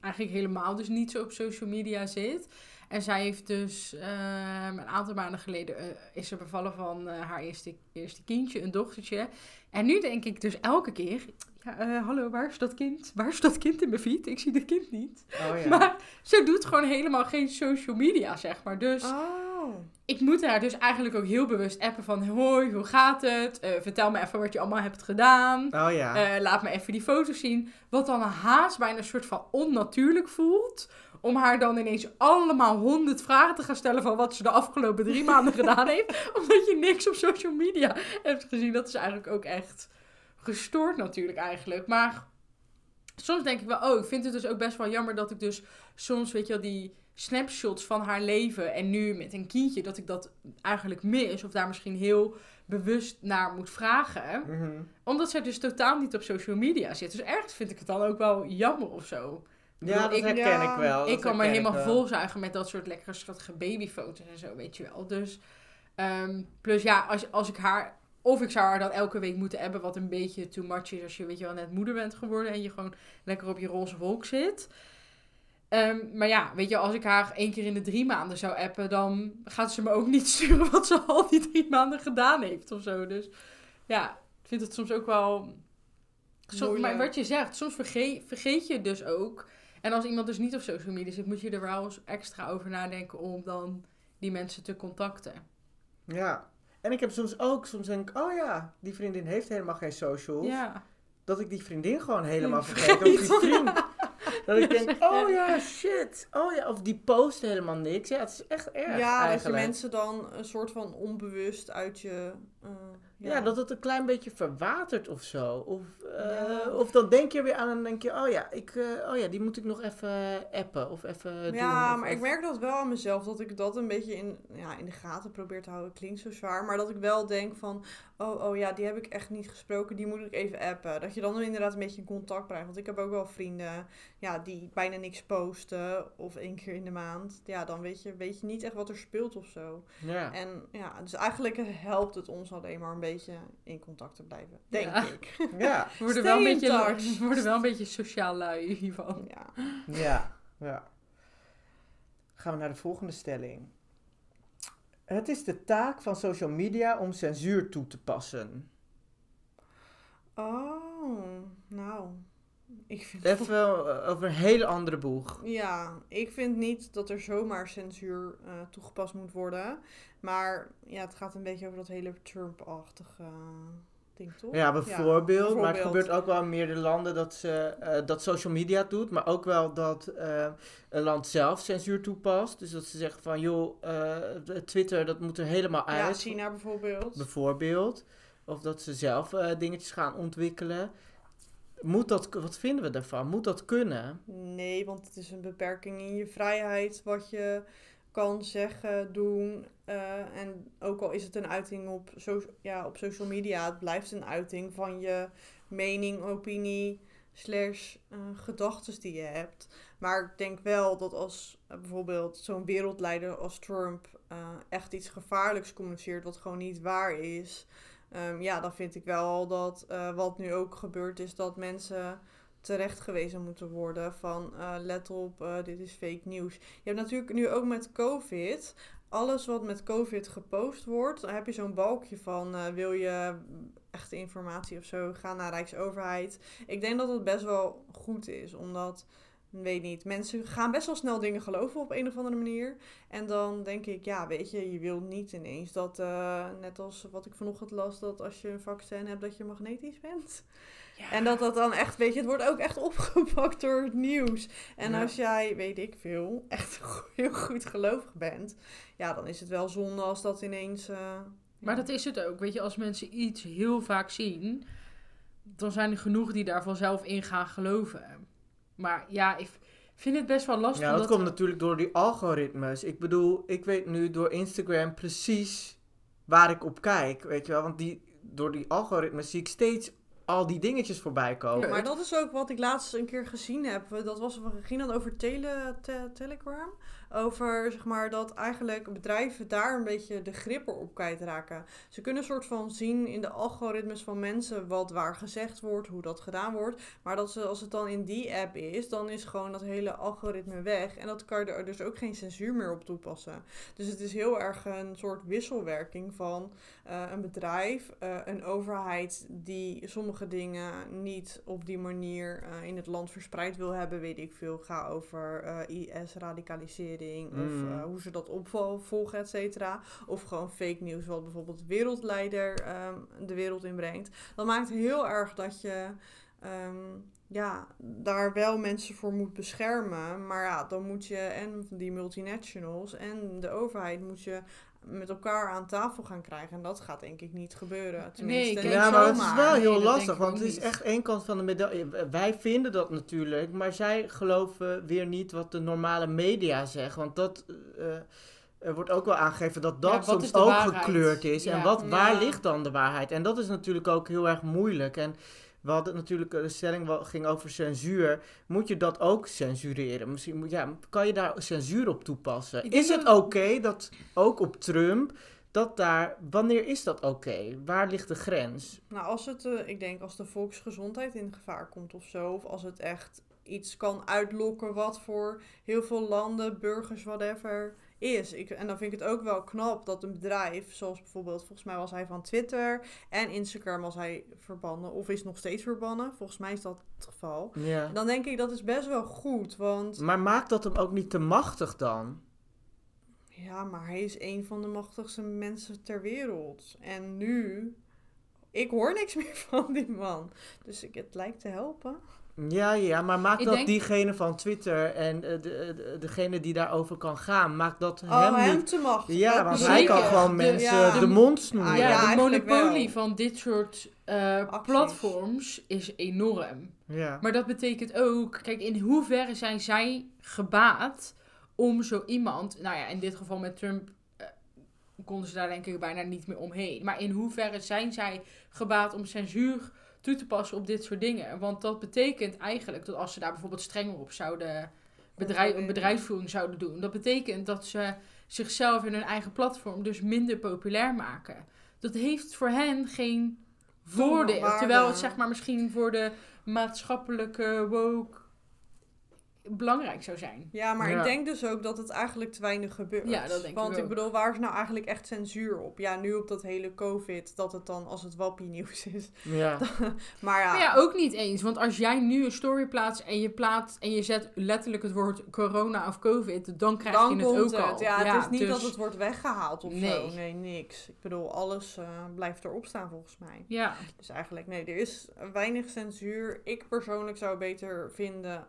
S3: eigenlijk helemaal dus niet zo op social media zit. En zij heeft dus ehm, een aantal maanden geleden eh, is ze bevallen van eh, haar eerste, eerste kindje, een dochtertje. En nu denk ik dus elke keer, ja, eh, hallo, waar is dat kind? Waar is dat kind in mijn feed? Ik zie dat kind niet.
S1: Oh ja.
S3: Maar ze doet gewoon helemaal geen social media, zeg maar. Dus
S2: Oh.
S3: ik moet haar dus eigenlijk ook heel bewust appen van... Hoi, hoe gaat het? Vertel me even wat je allemaal hebt gedaan.
S1: Oh ja.
S3: Laat me even die foto's zien. Wat dan haast bijna een soort van onnatuurlijk voelt. Om haar dan ineens allemaal honderd vragen te gaan stellen... van wat ze de afgelopen drie maanden gedaan heeft. Omdat je niks op social media hebt gezien. Dat is eigenlijk ook echt gestoord natuurlijk eigenlijk. Maar soms denk ik wel... Oh, ik vind het dus ook best wel jammer dat ik dus soms, weet je wel, die snapshots van haar leven en nu met een kindje, dat ik dat eigenlijk mis of daar misschien heel bewust naar moet vragen.
S1: Mhm.
S3: Omdat zij dus totaal niet op social media zit. Dus ergens vind ik het dan ook wel jammer of zo.
S1: Ja, dat
S3: ik-
S1: herken
S2: ja,
S1: ik wel.
S3: ik kan me helemaal volzuigen met dat soort lekkere schattige babyfoto's en zo, weet je wel. Dus, ehm, plus ja, als, als ik haar... Of ik zou haar dan elke week moeten hebben, wat een beetje too much is als je, weet je wel, net moeder bent geworden en je gewoon lekker op je roze wolk zit. Ehm, maar ja, weet je, als ik haar één keer in de drie maanden zou appen, dan gaat ze me ook niet sturen wat ze al die drie maanden gedaan heeft of zo. Dus ja, ik vind het soms ook wel... Maar wat je zegt, soms vergeet, vergeet je dus ook. En als iemand dus niet op social media zit, moet je er wel eens extra over nadenken om dan die mensen te contacten.
S1: Ja. En ik heb soms ook, soms denk ik, oh ja, die vriendin heeft helemaal geen socials.
S3: Ja.
S1: Dat ik die vriendin gewoon helemaal vergeet. Of die vriend. Dat ik denk, oh ja, shit. Oh ja, of die post helemaal niks. Ja, het is echt erg
S2: ja, dat je mensen dan een soort van onbewust uit je... eh,
S1: Ja. dat het een klein beetje verwatert of zo. Of, eh,
S2: Ja.
S1: of dan denk je weer aan en denk je, oh ja, ik, eh, oh ja, die moet ik nog even appen of even doen.
S2: Ja, maar ik merk dat wel aan mezelf, dat ik dat een beetje in, ja, in de gaten probeer te houden. Klinkt zo zwaar, maar dat ik wel denk van, oh, oh ja, die heb ik echt niet gesproken, die moet ik even appen. Dat je dan inderdaad een beetje in contact blijft. Want ik heb ook wel vrienden ja, die bijna niks posten, of één keer in de maand. Ja, dan weet je, weet je niet echt wat er speelt of zo.
S1: Ja.
S2: En ja, dus eigenlijk helpt het ons alleen maar een beetje in contact te blijven, denk
S3: Ja.
S2: ik.
S1: Ja,
S3: We worden, wel een beetje, we worden wel een beetje sociaal lui hiervan.
S2: Ja.
S1: ja, ja. Gaan we naar de volgende stelling. Het is de taak van social media om censuur toe te passen.
S2: Oh, nou. Ik vind
S1: Even eh, over een hele andere boeg.
S2: Ja, ik vind niet dat er zomaar censuur eh, toegepast moet worden. Maar ja, het gaat een beetje over dat hele Trump-achtige ding, toch?
S1: Ja, bijvoorbeeld. Maar het gebeurt ook wel in meerdere landen dat, ze, eh, dat social media het doet. Maar ook wel dat eh, een land zelf censuur toepast. Dus dat ze zeggen van, joh, eh, Twitter, dat moet er helemaal uit.
S2: Ja, China bijvoorbeeld.
S1: Bijvoorbeeld. Of dat ze zelf eh, dingetjes gaan ontwikkelen. Moet dat, wat vinden we daarvan? Moet dat kunnen?
S2: Nee, want het is een beperking in je vrijheid wat je kan zeggen, doen. eh, en ook al is het een uiting op, ja, op social media, het blijft een uiting van je mening, opinie, slash eh gedachtes die je hebt. Maar ik denk wel dat als eh, bijvoorbeeld zo'n wereldleider als Trump echt iets gevaarlijks communiceert wat gewoon niet waar is. Ehm, ja, dan vind ik wel dat eh, wat nu ook gebeurt is dat mensen terecht gewezen moeten worden van eh, let op, eh, dit is fake nieuws. Je hebt natuurlijk nu ook met COVID, alles wat met COVID gepost wordt, dan heb je zo'n balkje van wil je echte informatie of zo, ga naar Rijksoverheid. Ik denk dat het best wel goed is, omdat, weet niet, mensen gaan best wel snel dingen geloven op een of andere manier. En dan denk ik, ja, weet je, je wil niet ineens dat, eh, net als wat ik vanochtend las, dat als je een vaccin hebt, dat je magnetisch bent. En dat dat dan echt, weet je, het wordt ook echt opgepakt door het nieuws. En
S1: Ja.
S2: als jij, weet ik veel, echt heel goed gelovig bent, ja, dan is het wel zonde als dat ineens. eh,
S3: Maar dat is het ook. Weet je, als mensen iets heel vaak zien, dan zijn er genoeg die daar vanzelf in gaan geloven. Maar ja, ik vind het best wel lastig.
S1: Ja, dat komt natuurlijk door die algoritmes. Ik bedoel, ik weet nu door Instagram precies waar ik op kijk, weet je wel. Want die, door die algoritmes zie ik steeds al die dingetjes voorbij komen.
S2: Maar dat is ook wat ik laatst een keer gezien heb. Dat was, ging dan over tele, te- Telegram. Over zeg maar dat eigenlijk bedrijven daar een beetje de grip op kwijtraken. Ze kunnen een soort van zien in de algoritmes van mensen wat waar gezegd wordt, hoe dat gedaan wordt. Maar dat ze, als het dan in die app is, dan is gewoon dat hele algoritme weg. En dat kan je er dus ook geen censuur meer op toepassen. Dus het is heel erg een soort wisselwerking van eh, een bedrijf, eh, een overheid die sommige dingen niet op die manier eh, in het land verspreid wil hebben, weet ik veel. Ga over IS-radicalisering of
S1: Mm.
S2: eh, hoe ze dat opvolgen, et cetera. Of gewoon fake nieuws, wat bijvoorbeeld de wereldleider ehm, de wereld inbrengt. Dat maakt heel erg dat je ehm, ja, daar wel mensen voor moet beschermen. Maar ja, dan moet je en die multinationals en de overheid moet je met elkaar aan tafel gaan krijgen. En dat gaat denk ik niet gebeuren. Tenminste, niet
S1: Ja, maar het is wel
S3: Nee,
S1: heel lastig, want het is
S3: niet.
S1: echt één kant van de medaille. Wij vinden dat natuurlijk, maar zij geloven weer niet wat de normale media zeggen. Want dat eh, er wordt ook wel aangegeven dat dat
S3: Ja,
S1: soms ook
S3: waarheid?
S1: gekleurd is. En wat, waar ligt dan de waarheid? En dat is natuurlijk ook heel erg moeilijk. En we hadden natuurlijk, de stelling ging over censuur. Moet je dat ook censureren? Misschien moet, ja, kan je daar censuur op toepassen? Is het oké dat ook op Trump, dat daar, wanneer is dat oké? Waar ligt de grens?
S2: Nou, als het, eh, ik denk als de volksgezondheid in gevaar komt of zo, of als het echt iets kan uitlokken wat voor heel veel landen, burgers, whatever is. Ik, en dan vind ik het ook wel knap dat een bedrijf, zoals bijvoorbeeld, volgens mij was hij van Twitter en Instagram was hij verbannen, of is nog steeds verbannen. Volgens mij is dat het geval.
S1: Ja.
S2: Dan denk ik dat is best wel goed, want
S1: Maar maakt dat hem ook niet te machtig dan?
S2: Ja, maar hij is een van de machtigste mensen ter wereld. En nu, ik hoor niks meer van die man. Dus ik, het lijkt te helpen.
S1: Ja, ja, maar maakt
S3: Ik
S1: dat
S3: denk-
S1: diegene van Twitter en eh, de, de- degene die daarover kan gaan, maakt dat
S2: Oh,
S1: hem
S2: hem
S1: niet...
S2: te machtig.
S1: Ja,
S2: Dat
S1: want
S2: bedoel
S1: hij kan gewoon
S3: De-
S1: mensen
S2: ja.
S1: de mond.
S2: Ah,
S3: ja,
S2: ja,
S3: de monopolie
S2: wel.
S3: van dit soort eh, platforms is enorm.
S1: Ja.
S3: Maar dat betekent ook, kijk, in hoeverre zijn zij gebaat om zo iemand, nou ja, in dit geval met Trump eh, konden ze daar denk ik bijna niet meer omheen. Maar in hoeverre zijn zij gebaat om censuur toe te passen op dit soort dingen? Want dat betekent eigenlijk dat als ze daar bijvoorbeeld strenger op zouden, bedrijf, een bedrijfsvoering zouden doen, dat betekent dat ze zichzelf in hun eigen platform dus minder populair maken. Dat heeft voor hen geen voordeel. Terwijl het zeg maar misschien voor de maatschappelijke woke belangrijk zou zijn.
S2: Ja, maar
S1: Ja.
S2: ik denk dus ook dat het eigenlijk te weinig gebeurt.
S3: Ja, dat denk ik
S2: Want ik
S3: ook.
S2: bedoel, waar is nou eigenlijk echt censuur op? Ja, nu op dat hele COVID, dat het dan als het wappie nieuws is.
S1: Ja.
S2: Maar ja,
S3: Maar ja, ook niet eens. Want als jij nu een story plaatst en je plaatst en je zet letterlijk het woord corona of covid, dan krijg
S2: dan
S3: je het ook
S2: het.
S3: al.
S2: Ja, het is niet
S3: dus-
S2: dat het wordt weggehaald of
S3: Nee.
S2: zo. Nee, niks. Ik bedoel, alles eh, blijft erop staan volgens mij.
S3: Ja,
S2: Dus eigenlijk, nee, er is weinig censuur. Ik persoonlijk zou beter vinden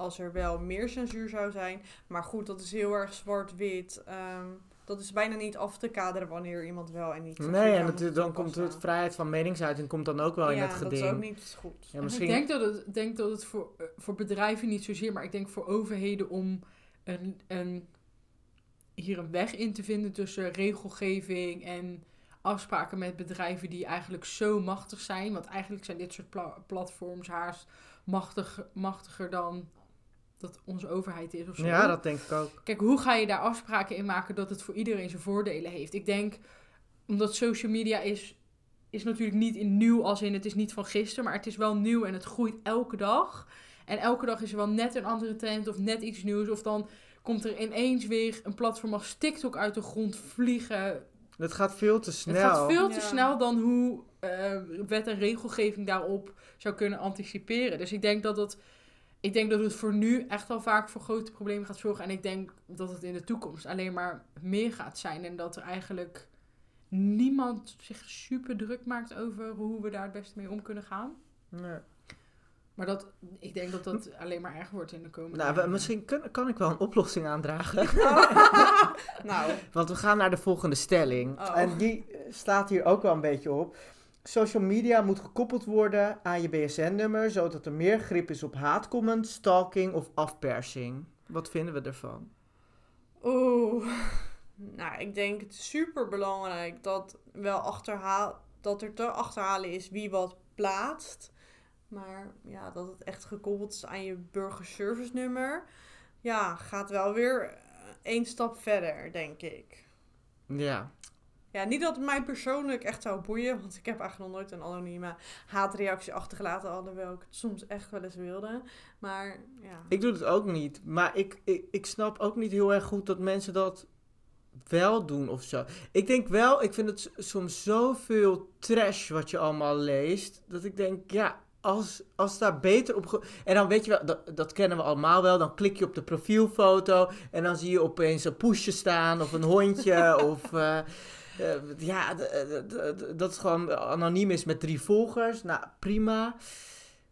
S2: als er wel meer censuur zou zijn. Maar goed, dat is heel erg zwart-wit. Ehm, dat is bijna niet af te kaderen wanneer iemand wel en niet
S1: Nee, en het, dan komt het vrijheid van meningsuiting komt dan ook wel in
S2: ja,
S1: het
S2: dat
S1: geding.
S2: is ook niet goed.
S1: Ja,
S3: En
S1: misschien...
S3: ik denk dat het, denk dat het voor, eh, voor bedrijven niet zozeer, maar ik denk voor overheden om een, een, hier een weg in te vinden tussen regelgeving en afspraken met bedrijven die eigenlijk zo machtig zijn. Want eigenlijk zijn dit soort pla- platforms haast machtig, machtiger dan dat onze overheid is of zo.
S1: Ja, dat denk ik ook.
S3: Kijk, hoe ga je daar afspraken in maken dat het voor iedereen zijn voordelen heeft? Ik denk, omdat social media is, is natuurlijk niet in nieuw als in het is niet van gisteren, maar het is wel nieuw en het groeit elke dag. En elke dag is er wel net een andere trend of net iets nieuws. Of dan komt er ineens weer een platform als TikTok uit de grond vliegen.
S1: Het gaat veel te snel.
S3: Het gaat veel te
S2: Ja.
S3: snel dan hoe eh, wet en regelgeving daarop zou kunnen anticiperen. Dus ik denk dat het, ik denk dat het voor nu echt wel vaak voor grote problemen gaat zorgen. En ik denk dat het in de toekomst alleen maar meer gaat zijn. En dat er eigenlijk niemand zich super druk maakt over hoe we daar het beste mee om kunnen gaan.
S1: Nee.
S3: Maar dat, ik denk dat dat alleen maar erger wordt in de komende
S1: Nou, we- misschien kun- kan ik wel een oplossing aandragen.
S2: nou,
S1: Want we gaan naar de volgende stelling.
S2: Oh.
S1: En die staat hier ook wel een beetje op. Social media moet gekoppeld worden aan je BSN-nummer, zodat er meer grip is op haatcomment, stalking of afpersing. Wat vinden we ervan?
S2: Oeh. Nou, ik denk het super belangrijk dat wel achterhaal dat er te achterhalen is wie wat plaatst. Maar ja, dat het echt gekoppeld is aan je burgerservice nummer. Ja, gaat wel weer eh, één stap verder, denk ik.
S1: Ja.
S2: Ja, niet dat het mij persoonlijk echt zou boeien, want ik heb eigenlijk nog nooit een anonieme haatreactie achtergelaten, alhoewel ik het soms echt wel eens wilde. Maar ja.
S1: Ik doe het ook niet. Maar ik, ik, ik snap ook niet heel erg goed dat mensen dat wel doen of zo. Ik denk wel, ik vind het soms zoveel trash wat je allemaal leest. Dat ik denk, ja, als, als daar beter op... En dan weet je wel, dat, dat kennen we allemaal wel. Dan klik je op de profielfoto en dan zie je opeens een poesje staan of een hondje of... eh, eh, ja, d- dat het gewoon anoniem is met drie volgers. Nou, prima.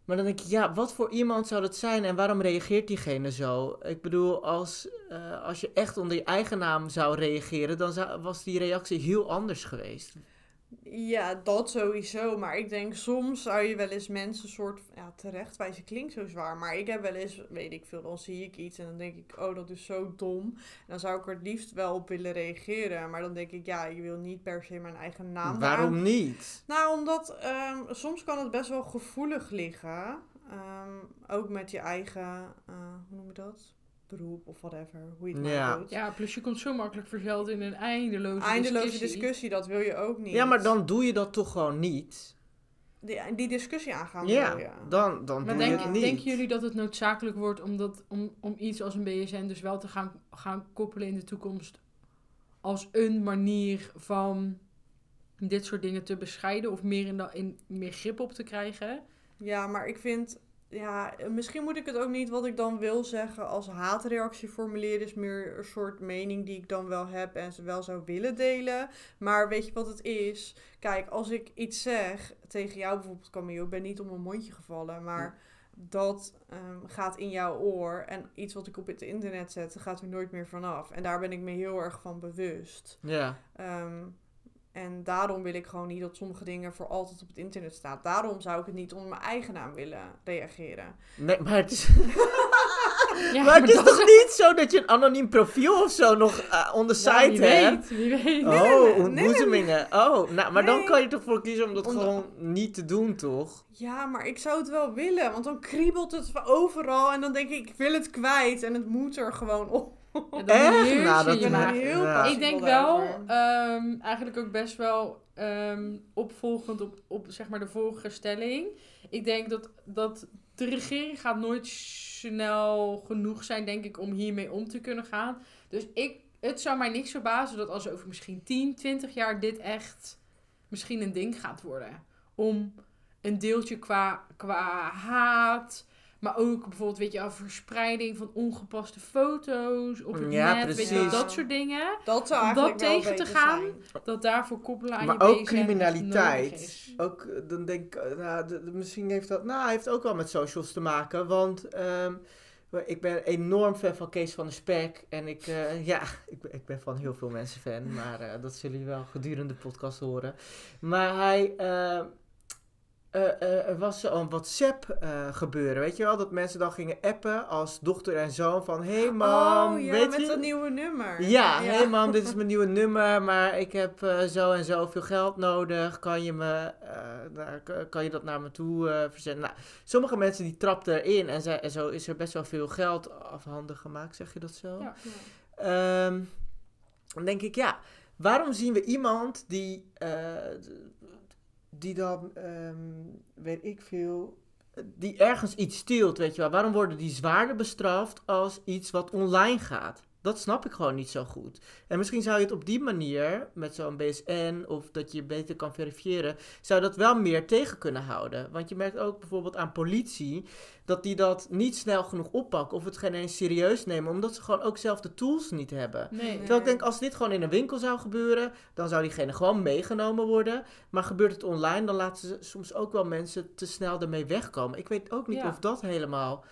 S1: Maar dan denk ik, ja, wat voor iemand zou dat zijn en waarom reageert diegene zo? Ik bedoel, als, eh, als je echt onder je eigen naam zou reageren, dan was die reactie heel anders geweest.
S2: Ja, dat sowieso. Maar ik denk soms zou je wel eens mensen soort ja, terechtwijzen klinkt zo zwaar. Maar ik heb wel eens, weet ik veel, dan zie ik iets en dan denk ik, oh dat is zo dom. En dan zou ik er het liefst wel op willen reageren. Maar dan denk ik, ja, je wil niet per se mijn eigen naam
S1: waarom niet?
S2: Nou, omdat ehm, soms kan het best wel gevoelig liggen. Ehm, ook met je eigen, eh, hoe noem je dat? Beroep of whatever, hoe je het
S1: Ja.
S2: nou doet.
S3: Ja, plus je komt zo makkelijk verzeld in een eindeloze,
S2: Eindeloze
S3: discussie.
S2: discussie. dat wil je ook niet.
S1: Ja, maar dan doe je dat toch gewoon niet?
S2: Die, die discussie aangaan
S1: Ja,
S2: wil je.
S1: dan, dan
S3: Maar
S1: doe je het niet.
S3: denken jullie dat het noodzakelijk wordt om, dat, om, om iets als een BSN dus wel te gaan, gaan koppelen in de toekomst als een manier van dit soort dingen te bescheiden of meer, in de, in, meer grip op te krijgen?
S2: Ja, maar ik vind ja, misschien moet ik het ook niet wat ik dan wil zeggen als haatreactie formuleren. Is meer een soort mening die ik dan wel heb en ze wel zou willen delen. Maar weet je wat het is? Kijk, als ik iets zeg tegen jou bijvoorbeeld, Camille, ik ben niet om mijn mondje gevallen, maar dat ehm, gaat in jouw oor. En iets wat ik op het internet zet, gaat er nooit meer vanaf. En daar ben ik me heel erg van bewust.
S1: Ja.
S2: Ehm, en daarom wil ik gewoon niet dat sommige dingen voor altijd op het internet staan. Daarom zou ik het niet onder mijn eigen naam willen reageren.
S1: Nee, maar het is,
S3: Ja,
S1: maar het is toch niet zo dat je een anoniem profiel of zo nog eh, on the
S3: Ja,
S1: site
S3: wie
S1: hebt?
S3: weet, wie weet.
S1: Oh, ontboezemingen. Oh, nou, maar dan kan je toch voor kiezen om dat
S2: Onder-
S1: gewoon niet te doen, toch?
S2: Ja, maar ik zou het wel willen. Want dan kriebelt het overal. En dan denk ik, ik wil het kwijt. En het moet er gewoon op.
S3: Ja,
S1: Echt? Nou, dat
S3: je
S2: heel
S1: Ja.
S3: Ik denk wel, ehm, eigenlijk ook best wel ehm, opvolgend op, op zeg maar de vorige stelling. Ik denk dat, dat de regering gaat nooit snel genoeg zijn, denk ik, om hiermee om te kunnen gaan. Dus ik, het zou mij niks verbazen dat als over misschien 10, 20 jaar dit echt misschien een ding gaat worden. Om een deeltje qua, qua haat, maar ook bijvoorbeeld, weet je, wel, verspreiding van ongepaste foto's op het
S1: Ja,
S3: net, weet je
S1: precies.
S3: dat soort dingen.
S2: Dat zou
S3: Om
S2: eigenlijk
S3: dat
S2: wel
S3: tegen te gaan,
S2: zijn.
S3: Dat daarvoor koppelen aan
S1: Maar
S3: je
S1: ook
S3: echt nodig
S1: criminaliteit. Ook, eh, dan denk ik, eh, nou, de- de- misschien heeft dat, nou, heeft ook wel met socials te maken. Want ehm, ik ben enorm fan van Kees van der Spek. En ik, eh, ja, ik, ben- ik ben van heel veel mensen fan. Maar eh, dat zullen jullie wel gedurende de podcast horen. Maar hij, eh, eh, er was zo'n WhatsApp eh, gebeuren, weet je wel? Dat mensen dan gingen appen als dochter en zoon van... Hey mam,
S2: oh ja,
S1: weet
S2: met
S1: je?
S2: dat nieuwe nummer.
S1: Ja, hey mam, dit is mijn nieuwe nummer, maar ik heb zo en zo veel geld nodig. Kan je, me, kan je dat naar me toe verzenden? Nou, sommige mensen die trapten erin en, zo is er best wel veel geld afhanden gemaakt, zeg je dat zo?
S3: Ja.
S1: Ehm, dan denk ik, ja, waarom zien we iemand die, die dan, ehm, weet ik veel, die ergens iets steelt, weet je wel. Waarom worden die zwaarder bestraft als iets wat online gaat? Dat snap ik gewoon niet zo goed. En misschien zou je het op die manier, met zo'n BSN, of dat je beter kan verifiëren, zou dat wel meer tegen kunnen houden. Want je merkt ook bijvoorbeeld aan politie, dat die dat niet snel genoeg oppakken, of het geen eens serieus nemen, omdat ze gewoon ook zelf de tools niet hebben.
S3: Nee.
S1: Terwijl ik denk, als dit gewoon in een winkel zou gebeuren, dan zou diegene gewoon meegenomen worden. Maar gebeurt het online, dan laten ze soms ook wel mensen te snel ermee wegkomen. Ik weet ook niet
S3: Ja.
S1: of dat helemaal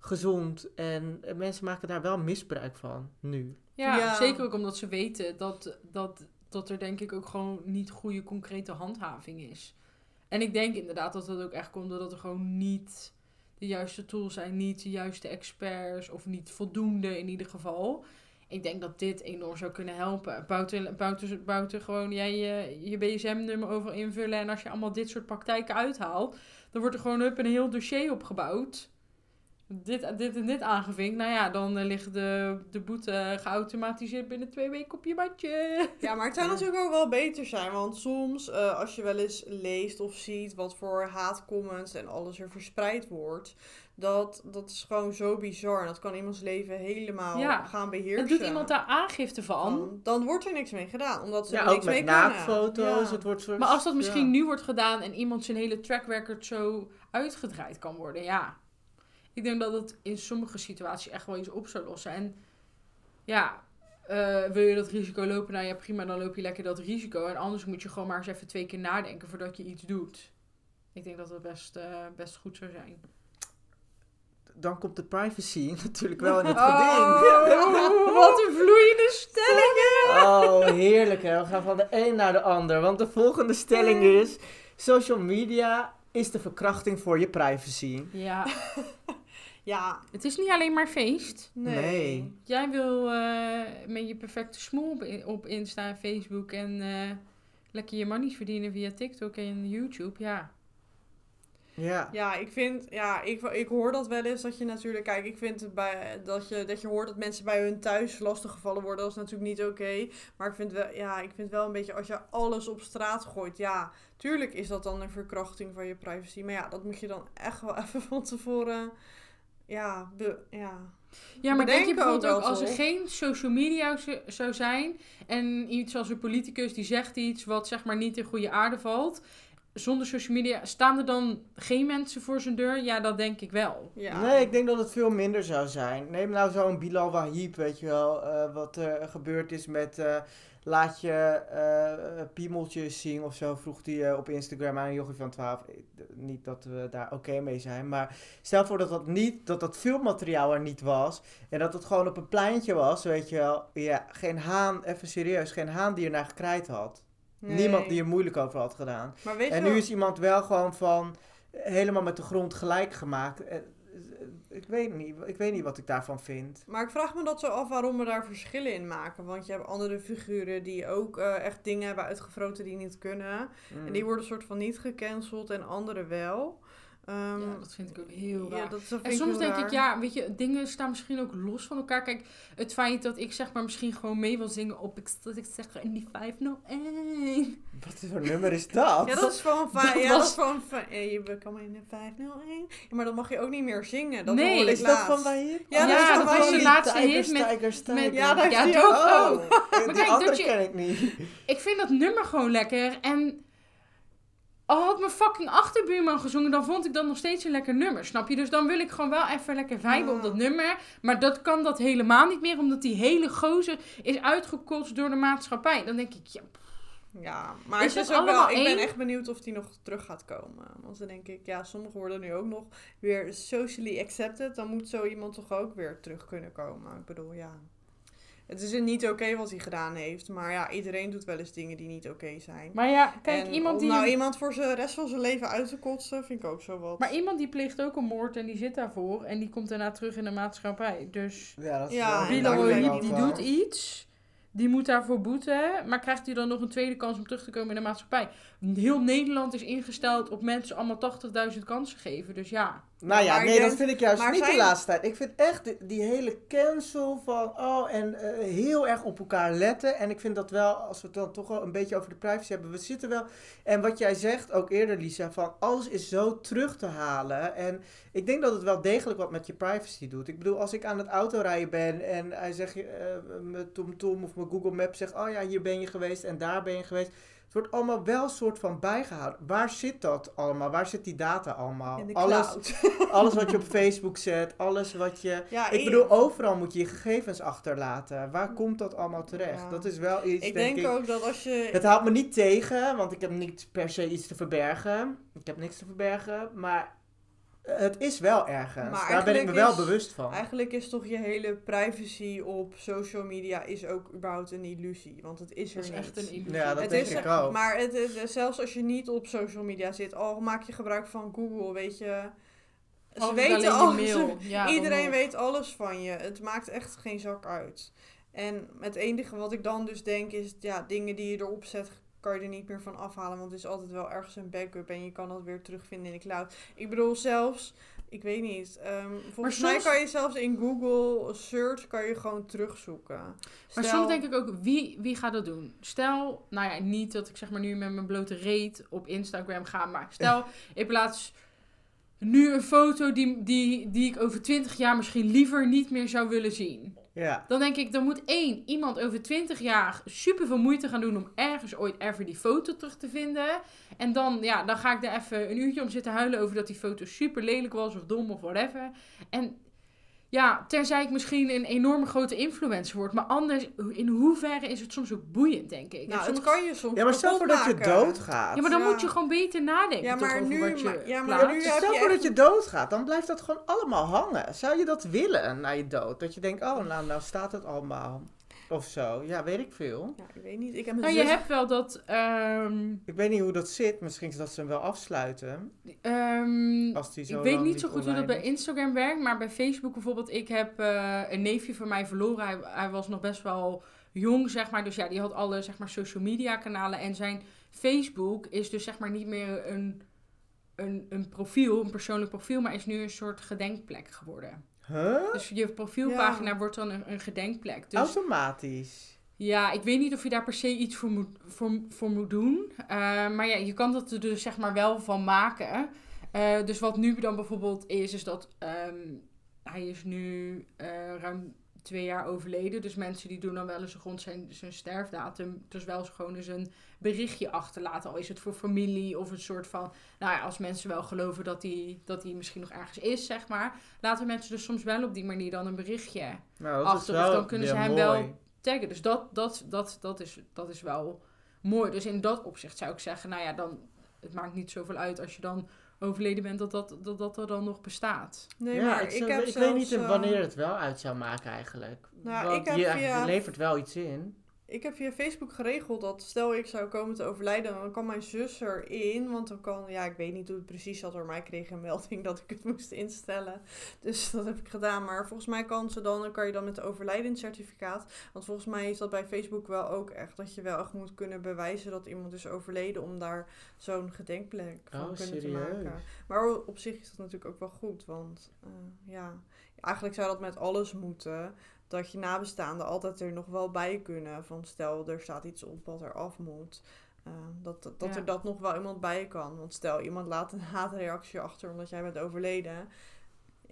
S1: gezond en eh, mensen maken daar wel misbruik van nu.
S3: Ja,
S2: Ja.
S3: zeker ook omdat ze weten dat, dat, dat er denk ik ook gewoon niet goede concrete handhaving is. En ik denk inderdaad dat dat ook echt komt doordat er gewoon niet de juiste tools zijn, niet de juiste experts of niet voldoende in ieder geval. Ik denk dat dit enorm zou kunnen helpen. Buiten, buiten, buiten gewoon jij je, je BSM-nummer over invullen en als je allemaal dit soort praktijken uithaalt, dan wordt er gewoon up een heel dossier opgebouwd. Dit, dit en dit aangevinkt. Nou ja, dan eh, ligt de, de boete geautomatiseerd binnen twee weken op je badje.
S2: Ja, maar het zou natuurlijk ook wel beter zijn. Want soms, eh, als je wel eens leest of ziet wat voor haatcomments en alles er verspreid wordt. Dat, dat is gewoon zo bizar. En dat kan iemands leven helemaal
S3: Ja.
S2: gaan beheersen.
S3: En doet iemand daar aangifte van?
S2: Dan, dan wordt er niks mee gedaan. Omdat ze
S1: Ja, ook
S2: niks mee
S1: met.
S2: Ja.
S1: Het wordt soort,
S3: Maar als dat misschien
S1: ja.
S3: nu wordt gedaan en iemand zijn hele track record zo uitgedraaid kan worden, ja. Ik denk dat het in sommige situaties echt wel iets op zou lossen. En ja, eh, wil je dat risico lopen? Nou ja, prima, dan loop je lekker dat risico. En anders moet je gewoon maar eens even twee keer nadenken voordat je iets doet. Ik denk dat dat best, eh, best goed zou zijn.
S1: Dan komt de privacy natuurlijk wel in het
S2: Oh.
S1: geding.
S3: wat een vloeiende stellingen!
S1: Oh, heerlijk hè. We gaan van de een naar de ander. Want de volgende stelling is... Social media is de verkrachting voor je privacy.
S3: Ja,
S2: Ja,
S3: het is niet alleen maar feest.
S2: nee.
S1: Nee.
S3: Jij wil eh, met je perfecte smoel op, op Insta en Facebook en eh, lekker je money verdienen via TikTok en YouTube. Ja,
S1: Ja.
S2: Ja, ik vind, ja, ik, ik hoor dat wel eens dat je natuurlijk, kijk, ik vind bij, dat, je, dat je hoort dat mensen bij hun thuis lastiggevallen worden, dat is natuurlijk niet oké. Maar ik vind wel, ja, ik vind wel een beetje, als je alles op straat gooit, ja, tuurlijk is dat dan een verkrachting van je privacy. Maar ja, dat moet je dan echt wel even van tevoren, ja, be, ja.
S3: ja maar denk je bijvoorbeeld
S2: ook
S3: als er geen social media zo- zou zijn en iets als een politicus die zegt iets wat zeg maar niet in goede aarde valt zonder social media, staan er dan geen mensen voor zijn deur? Ja, dat denk ik wel.
S2: Ja.
S1: Nee, ik denk dat het veel minder zou zijn. Neem nou zo'n Bilal Wahib, weet je wel, eh, wat er gebeurd is met eh, laat je eh, piemeltjes zien of zo, vroeg hij eh, op Instagram aan een jochie van 12. Eh, Niet dat we daar oké mee zijn, maar stel voor dat dat niet, dat dat filmmateriaal er niet was en dat het gewoon op een pleintje was, weet je wel. Ja, geen haan, even serieus, geen haan die er naar gekraaid had.
S2: Nee.
S1: Niemand die er moeilijk over had gedaan.
S2: Maar weet
S1: En nu
S2: wel-
S1: is iemand wel gewoon van helemaal met de grond gelijk gemaakt. Ik weet niet, ik weet niet wat ik daarvan vind.
S2: Maar ik vraag me dat zo af waarom we daar verschillen in maken. Want je hebt andere figuren die ook eh, echt dingen hebben uitgevroten die niet kunnen.
S1: Mm.
S2: En die worden soort van niet gecanceld en andere wel. Ehm,
S3: Ja, dat vind ik ook heel raar.
S2: ja, dat, dat vind
S3: En soms denk
S2: raar.
S3: ik, ja, weet je, dingen staan misschien ook los van elkaar. Kijk, het feit dat ik zeg maar misschien gewoon mee wil zingen op, ik, dat ik zeg in die 501.
S1: Wat voor nummer is dat?
S2: Ja, dat is gewoon
S3: dat
S2: fijn. Ja,
S3: was-
S2: dat is gewoon fijn. Ja, je kan in de 501. Ja, maar dan mag je ook niet meer zingen. Dat
S3: Nee,
S1: is dat van Wahib?
S2: Ja,
S3: dat is Wahib.
S1: die
S3: laatste hit met-
S1: Tigers,
S3: met-
S1: Tigers.
S2: Ja, daar
S3: Ja,
S2: ook.
S3: ook.
S1: Oh, die
S3: kijk,
S1: andere
S3: dat je-
S1: ken ik niet.
S3: Ik vind dat nummer gewoon lekker. En al had mijn fucking achterbuurman gezongen, dan vond ik dat nog steeds een lekker nummer. Snap je? Dus dan wil ik gewoon wel even lekker viben op dat nummer. Maar dat kan dat helemaal niet meer, omdat die hele gozer is uitgekotst door de maatschappij. Dan denk ik, ja,
S2: Ja, maar
S3: Is
S2: het is ook wel, ik ben echt benieuwd of die nog terug gaat komen. Want dan denk ik, ja, sommigen worden nu ook nog weer socially accepted. Dan moet zo iemand toch ook weer terug kunnen komen. Ik bedoel, ja. Het is niet oké wat hij gedaan heeft. Maar ja, iedereen doet wel eens dingen die niet oké zijn.
S3: Maar ja, kijk,
S2: En
S3: iemand
S2: om
S3: die...
S2: nou iemand voor de rest van zijn leven uit te kotsen, vind ik ook zo wat.
S3: Maar iemand die pleegt ook een moord en die zit daarvoor. En die komt daarna terug in de maatschappij. Dus
S1: Ja, dat is
S2: Ja,
S3: Bilal die doet iets. Die moet daarvoor boeten. Maar krijgt hij dan nog een tweede kans om terug te komen in de maatschappij? Heel Nederland is ingesteld op mensen allemaal 80.000 kansen geven. Dus ja.
S1: Nou ja,
S2: Maar
S1: nee, dat vind ik juist niet de laatste tijd. Ik vind echt die, die hele cancel van, oh, en eh, heel erg op elkaar letten. En ik vind dat wel, als we het dan toch wel een beetje over de privacy hebben, we zitten wel... En wat jij zegt, ook eerder Lisa, van alles is zo terug te halen. En ik denk dat het wel degelijk wat met je privacy doet. Ik bedoel, als ik aan het autorijden ben en hij zegt, eh mijn TomTom of mijn Google Maps zegt, oh ja, hier ben je geweest en daar ben je geweest. Het wordt allemaal wel een soort van bijgehouden. Waar zit dat allemaal? Waar zit die data allemaal? alles, alles wat je op Facebook zet, alles wat je...
S2: Ja,
S1: Ik bedoel, overal moet je je gegevens achterlaten. Waar komt dat allemaal terecht?
S2: Ja.
S1: Dat is wel iets,
S2: ik
S1: denk,
S2: denk
S1: ik...
S2: ook dat als je...
S1: Het houdt me niet tegen, want ik heb niet per se iets te verbergen. Ik heb niks te verbergen, maar het is wel ergens.
S2: Maar
S1: Daar ben ik me wel
S2: is-
S1: bewust van.
S2: Eigenlijk is toch je hele privacy op social media is ook überhaupt een illusie. Want het is er
S3: Dat is
S2: niet.
S3: echt een illusie.
S1: Ja, dat
S2: het
S1: denk
S2: is
S1: ik
S2: er-
S1: ook.
S2: Maar het, het- zelfs als je niet op social media zit, al maak je gebruik van Google, weet je. Ze
S3: Altijd
S2: weten alles.
S3: mail. Ja, dan
S2: Iedereen weet alles van je. Het maakt echt geen zak uit. En het enige wat ik dan dus denk is, ja, dingen die je erop zet, kan je er niet meer van afhalen. Want het is altijd wel ergens een backup en je kan dat weer terugvinden in de cloud. Ik bedoel zelfs, ik weet niet, ehm, volgens
S3: soms-
S2: mij kan je zelfs in Google search kan je gewoon terugzoeken.
S3: Maar soms denk ik ook, wie, wie gaat dat doen? Stel, nou ja, niet dat ik zeg maar nu met mijn blote reet op Instagram ga, maar stel, ik plaats nu een foto die, die, die ik over 20 jaar misschien liever niet meer zou willen zien.
S1: Ja.
S3: Dan denk ik, dan moet één, iemand over 20 jaar super veel moeite gaan doen om ergens ooit ever die foto terug te vinden. En dan, ja, dan ga ik er even een uurtje om zitten huilen over dat die foto super lelijk was of dom of whatever. En ja, terzij ik misschien een enorme grote influencer word. Maar anders, in hoeverre is het soms ook boeiend, denk ik.
S2: Nou, het
S3: soms-
S2: kan je soms
S1: ja, maar stel voor dat je doodgaat.
S3: ja, maar dan
S2: Ja.
S3: moet je gewoon beter nadenken
S2: Ja,
S3: toch,
S2: maar
S3: over
S2: nu-
S3: wat je
S2: ja, maar nu
S1: Stel
S2: je
S1: voor
S2: echt-
S1: dat je doodgaat, dan blijft dat gewoon allemaal hangen. Zou je dat willen na je dood? Dat je denkt, oh, nou, nou staat het allemaal. Of zo. Ja, weet ik veel.
S2: Ja, ik weet niet. Ik heb
S3: Nou, je hebt wel dat... ehm,
S1: Ik weet niet hoe dat zit. Misschien is dat ze hem wel afsluiten.
S3: ehm,
S1: Als die zo
S3: ik weet niet zo goed hoe dat bij. Instagram werkt, maar bij Facebook bijvoorbeeld, ik heb eh, een neefje van mij verloren. Hij, hij was nog best wel jong, zeg maar. Dus ja, die had alle zeg maar, social media kanalen. En zijn Facebook is dus zeg maar niet meer een, een, een profiel, een persoonlijk profiel, maar is nu een soort gedenkplek geworden.
S1: Huh?
S3: Dus je profielpagina
S2: Ja.
S3: wordt dan een, een gedenkplek. Dus
S1: Automatisch.
S3: ja, ik weet niet of je daar per se iets voor moet, voor, voor moet doen. Eh, maar ja, je kan dat er dus zeg maar wel van maken. Eh, dus wat nu dan bijvoorbeeld is, is dat ehm, hij is nu eh, ruim twee jaar overleden. Dus mensen die doen dan wel eens rond zijn, zijn sterfdatum. Dus wel eens gewoon eens een berichtje achterlaten. Al is het voor familie of een soort van. Nou ja, als mensen wel geloven dat die, dat die misschien nog ergens is, zeg maar. Laten mensen dus soms wel op die manier dan een berichtje
S1: Nou,
S3: achter. Of
S1: wel
S3: dan kunnen ze
S1: weer
S3: hem
S1: mooi.
S3: wel taggen. Dus dat, dat, dat, dat, is, dat is wel mooi. Dus in dat opzicht zou ik zeggen, nou ja, dan, het maakt niet zoveel uit als je dan overleden bent, dat dat, dat, dat er dan nog bestaat.
S2: Nee,
S1: ja,
S2: maar
S1: ik,
S2: ik,
S1: zou-
S2: heb
S1: ik
S2: zelfs,
S1: weet niet
S2: eh,
S1: wanneer het wel uit zou maken eigenlijk.
S2: Nou,
S1: Want
S2: ik heb
S1: je,
S2: via-
S1: je levert wel iets in.
S2: Ik heb via Facebook geregeld dat stel ik zou komen te overlijden, dan kan mijn zus erin. Want dan kan, ja, ik weet niet hoe het precies zat hoor, maar ik kreeg een melding dat ik het moest instellen. Dus dat heb ik gedaan. Maar volgens mij kan ze dan, dan kan je dan met de overlijdenscertificaat. Want volgens mij is dat bij Facebook wel ook echt dat je wel echt moet kunnen bewijzen dat iemand is overleden om daar zo'n gedenkplek van
S1: Oh,
S2: kunnen
S1: serieus?
S2: te maken. Maar op zich is dat natuurlijk ook wel goed, want eh, ja, eigenlijk zou dat met alles moeten dat je nabestaanden altijd er nog wel bij kunnen. Van stel, er staat iets op wat er af moet. eh, dat dat, dat
S3: Ja.
S2: er dat nog wel iemand bij kan. Want stel, iemand laat een haatreactie achter omdat jij bent overleden.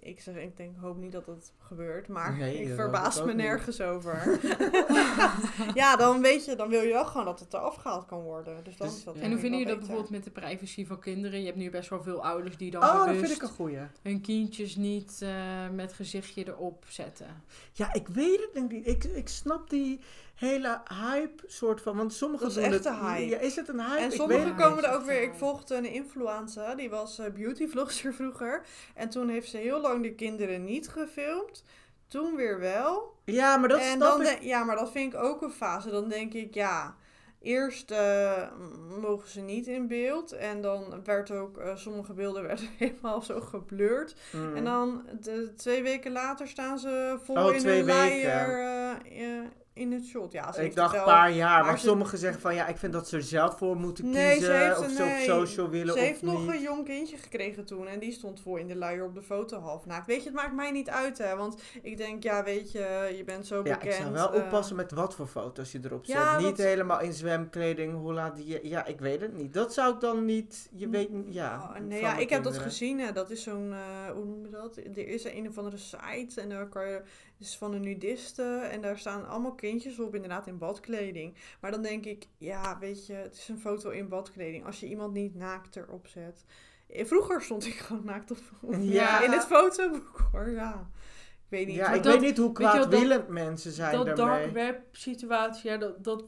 S2: Ik zeg, ik denk, hoop niet dat dat gebeurt. Maar
S1: Nee,
S2: ik verbaas me
S1: niet.
S2: nergens over. ja, dan weet je, dan wil je wel gewoon dat het eraf gehaald kan worden. Dus dan
S1: Dus-
S2: is dat
S1: Ja.
S3: En hoe
S2: denk
S3: vinden jullie dat bijvoorbeeld met de privacy van kinderen? Je hebt nu best wel veel ouders die dan
S1: Oh, dat vind ik een goeie.
S3: hun kindjes niet eh, met gezichtje erop zetten.
S1: Ja, ik weet het niet. Ik, ik snap die hele hype soort van. Want sommigen
S2: Dat is echt
S1: het.
S2: een hype.
S1: Ja, is het een hype?
S2: En sommigen komen er ook weer. Ik volgde een influencer, die was eh, beautyvlogster vroeger. En toen heeft ze heel lang de kinderen niet gefilmd. Toen weer wel.
S1: Ja, maar dat
S2: en
S1: snap
S2: dan
S1: ik.
S2: de- ja, maar dat vind ik ook een fase. Dan denk ik, ja, eerst eh, mogen ze niet in beeld. En dan werd ook, eh, sommige beelden werden helemaal zo geblurred.
S1: Mm.
S2: En dan de, twee weken later staan ze vol
S1: Oh,
S2: in hun
S1: weken.
S2: In het shot. Ja, ze
S1: Ik dacht een paar jaar, maar,
S2: ze-
S1: sommigen zeggen van ja, ik vind dat ze er zelf voor moeten
S2: Nee, ze
S1: kiezen.
S2: heeft
S1: of ze op social willen
S2: Ze
S1: of
S2: heeft nog
S1: niet.
S2: een jong kindje gekregen toen en die stond voor in de luier op de foto half naakt. Weet je, het maakt mij niet uit hè, want ik denk, ja weet je, je bent zo
S1: Ja,
S2: bekend.
S1: ik zou wel
S2: eh,
S1: oppassen met wat voor foto's je erop zet.
S2: Ja,
S1: niet
S2: dat-
S1: helemaal in zwemkleding, hoe laat je... Ja, ik weet het niet. Dat zou ik dan niet... Je weet niet, ja.
S2: Oh, nee, ja, ik heb dat gezien. Hè. Dat is zo'n, eh, hoe noem je dat? Er is een of andere site en daar kan je, is van een nudiste en daar staan allemaal kindjes op, inderdaad in badkleding. Maar dan denk ik, ja, weet je, het is een foto in badkleding. Als je iemand niet naakt erop zet. Eh, Vroeger stond ik gewoon naakt op, op-
S1: Ja.
S2: in het fotoboek hoor, ja. Ik weet niet.
S1: Ja, ik
S3: dat-
S1: weet niet hoe
S3: dat-
S1: kwaadwillend mensen zijn
S3: dat
S1: daarmee.
S3: dark web situatie, ja, dat... dat,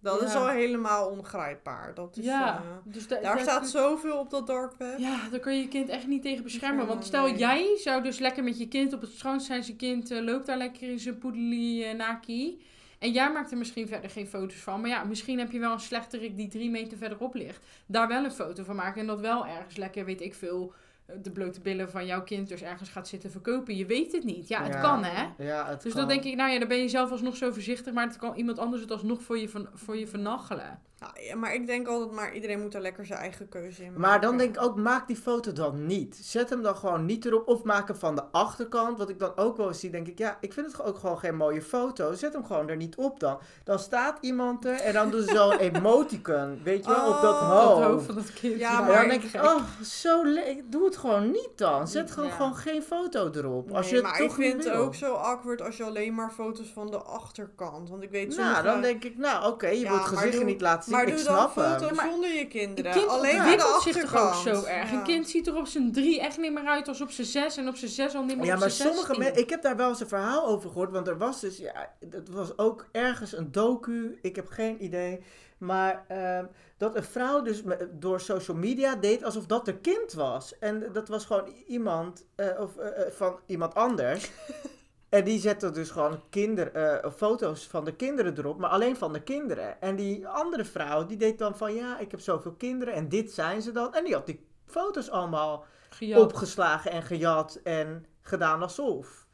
S3: dat ja.
S2: is al helemaal ongrijpbaar. Dat is,
S3: ja,
S2: eh,
S3: dus da-
S2: daar staat zoveel op dat dark web.
S3: Ja, daar kun je je kind echt niet tegen beschermen. Want stel,
S2: nee.
S3: jij zou dus lekker met je kind op het strand zijn. Zijn kind eh, loopt daar lekker in zijn poedeli eh, naki. En jij maakt er misschien verder geen foto's van. Maar ja, misschien heb je wel een slechterik die drie meter verderop ligt. Daar wel een foto van maken. En dat wel ergens lekker, weet ik veel, de blote billen van jouw kind dus ergens gaat zitten verkopen. Je weet het niet. Ja, het
S1: Ja.
S3: kan hè.
S1: Ja, het
S3: Dus
S1: kan.
S3: dan denk ik, nou ja, dan ben je zelf alsnog zo voorzichtig. Maar het kan iemand anders het alsnog voor je, van, voor je vernachelen.
S2: Nou, ja, maar ik denk altijd, maar iedereen moet daar lekker zijn eigen keuze in maken.
S1: Maar dan denk ik ook, maak die foto dan niet. Zet hem dan gewoon niet erop. Of maak hem van de achterkant. Wat ik dan ook wel eens zie, denk ik, ja, ik vind het ook gewoon geen mooie foto. Zet hem gewoon er niet op dan. Dan staat iemand er en dan doen ze zo'n emoticon. Weet je wel, op dat
S2: Oh.
S1: hoofd.
S3: Dat hoofd van dat kind.
S2: Ja, maar
S1: dan denk ik, oh, zo le- Doe het gewoon niet dan. Zet gewoon,
S3: Ja.
S1: gewoon geen foto erop. Als je het
S2: maar
S1: toch
S2: ik vind het ook zo awkward als je alleen maar foto's van de achterkant. Want ik weet
S1: Nou,
S2: sommige...
S1: dan denk ik, nou oké, je
S2: Ja,
S1: wilt het gezicht
S2: doe-
S1: niet laten zien.
S2: Maar
S1: ik
S2: doe dan foto's
S3: Ja, maar
S2: zonder je
S3: Een
S2: kinderen.
S3: kind
S2: alleen maar de
S3: zich toch ook zo erg.
S2: Ja.
S3: Een kind ziet er op zijn drie echt niet meer uit als op zijn zes. En op zijn zes al niet meer
S1: Ja,
S3: op
S1: maar
S3: zijn
S1: sommige
S3: zestien.
S1: mensen... Ik heb daar wel eens een verhaal over gehoord. Want er was dus... Ja, het was ook ergens een docu. Ik heb geen idee. Maar ehm, dat een vrouw dus door social media deed alsof dat haar kind was. En dat was gewoon iemand... eh, of eh, eh, van iemand anders. en die zette dus gewoon kinder, eh, foto's van de kinderen erop. Maar alleen van de kinderen. En die andere vrouw die deed dan van... Ja, ik heb zoveel kinderen. En dit zijn ze dan. En die had die foto's allemaal
S3: Gejat.
S1: opgeslagen en gejat en gedaan alsof.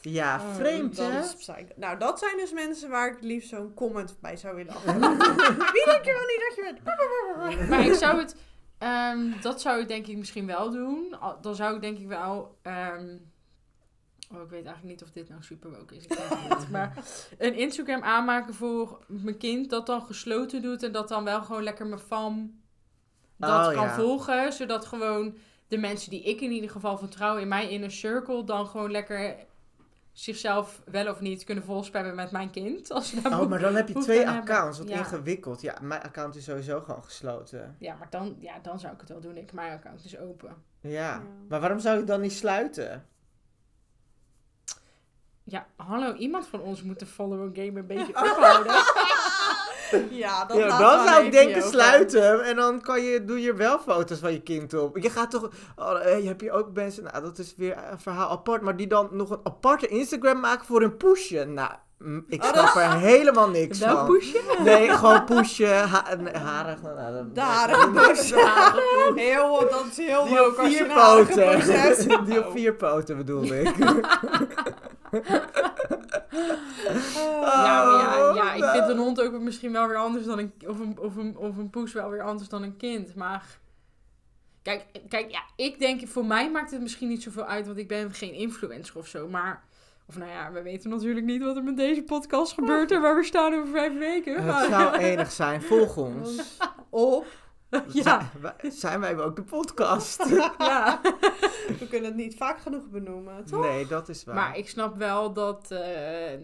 S1: Ja,
S3: Oh,
S1: vreemd
S2: Dat
S1: hè?
S2: Nou, dat zijn dus mensen waar ik het liefst zo'n comment bij zou willen afgeven. Wie denk je wel niet dat je bent?
S3: Maar ik zou het... ehm, dat zou ik denk ik misschien wel doen. Dan zou ik denk ik wel... ehm, oh, ik weet eigenlijk niet of dit nou super woke is. Ik weet het niet. Maar een Instagram aanmaken voor mijn kind dat dan gesloten doet. En dat dan wel gewoon lekker mijn fam dat
S1: Oh,
S3: kan
S1: ja.
S3: volgen. Zodat gewoon de mensen die ik in ieder geval vertrouw in mijn inner circle... dan gewoon lekker zichzelf wel of niet kunnen volspammen met mijn kind. Als
S1: Oh,
S3: boek-
S1: maar dan heb je twee accounts. Wat
S3: Ja.
S1: ingewikkeld. Ja, mijn account is sowieso gewoon gesloten.
S3: Ja, maar dan, ja, dan zou ik het wel doen. Ik, mijn account is open.
S1: Ja.
S2: Ja.
S1: Maar waarom zou je het dan niet sluiten?
S3: Ja, hallo, iemand van ons moet de follow game een beetje ophouden.
S2: Ja, dat
S1: Ja, dan zou ik denken sluiten. En dan kan je, doe je wel foto's van je kind op. Je gaat toch... Oh, eh, heb je ook mensen... Nou, dat is weer een verhaal apart. Maar die dan nog een aparte Instagram maken voor een pushje. Nou, ik
S2: Oh,
S1: snap er helemaal niks
S3: Wel
S1: van.
S3: pushen?
S1: Nee, gewoon pushen. Ha nee, harig. Nou, nou,
S2: De harige. Heel, dat is heel
S1: Die op vier poten. Die op vier poten bedoel ik.
S3: Ja, maar ja,
S1: Oh,
S3: ja, ik
S1: nou.
S3: vind een hond ook misschien wel weer anders dan een... Of een, of een, of een poes wel weer anders dan een kind. Maar... Kijk, kijk, ja, ik denk, voor mij maakt het misschien niet zoveel uit, want ik ben geen influencer of zo. Maar, of nou ja, we weten natuurlijk niet wat er met deze podcast gebeurt en waar we staan over vijf weken.
S1: Het zou enig zijn. Volg ons.
S2: Op.
S3: ja,
S1: Zijn, wij- zijn wij ook de podcast?
S3: ja.
S2: We kunnen het niet vaak genoeg benoemen, toch?
S1: Nee, dat is waar.
S3: Maar ik snap wel dat, eh,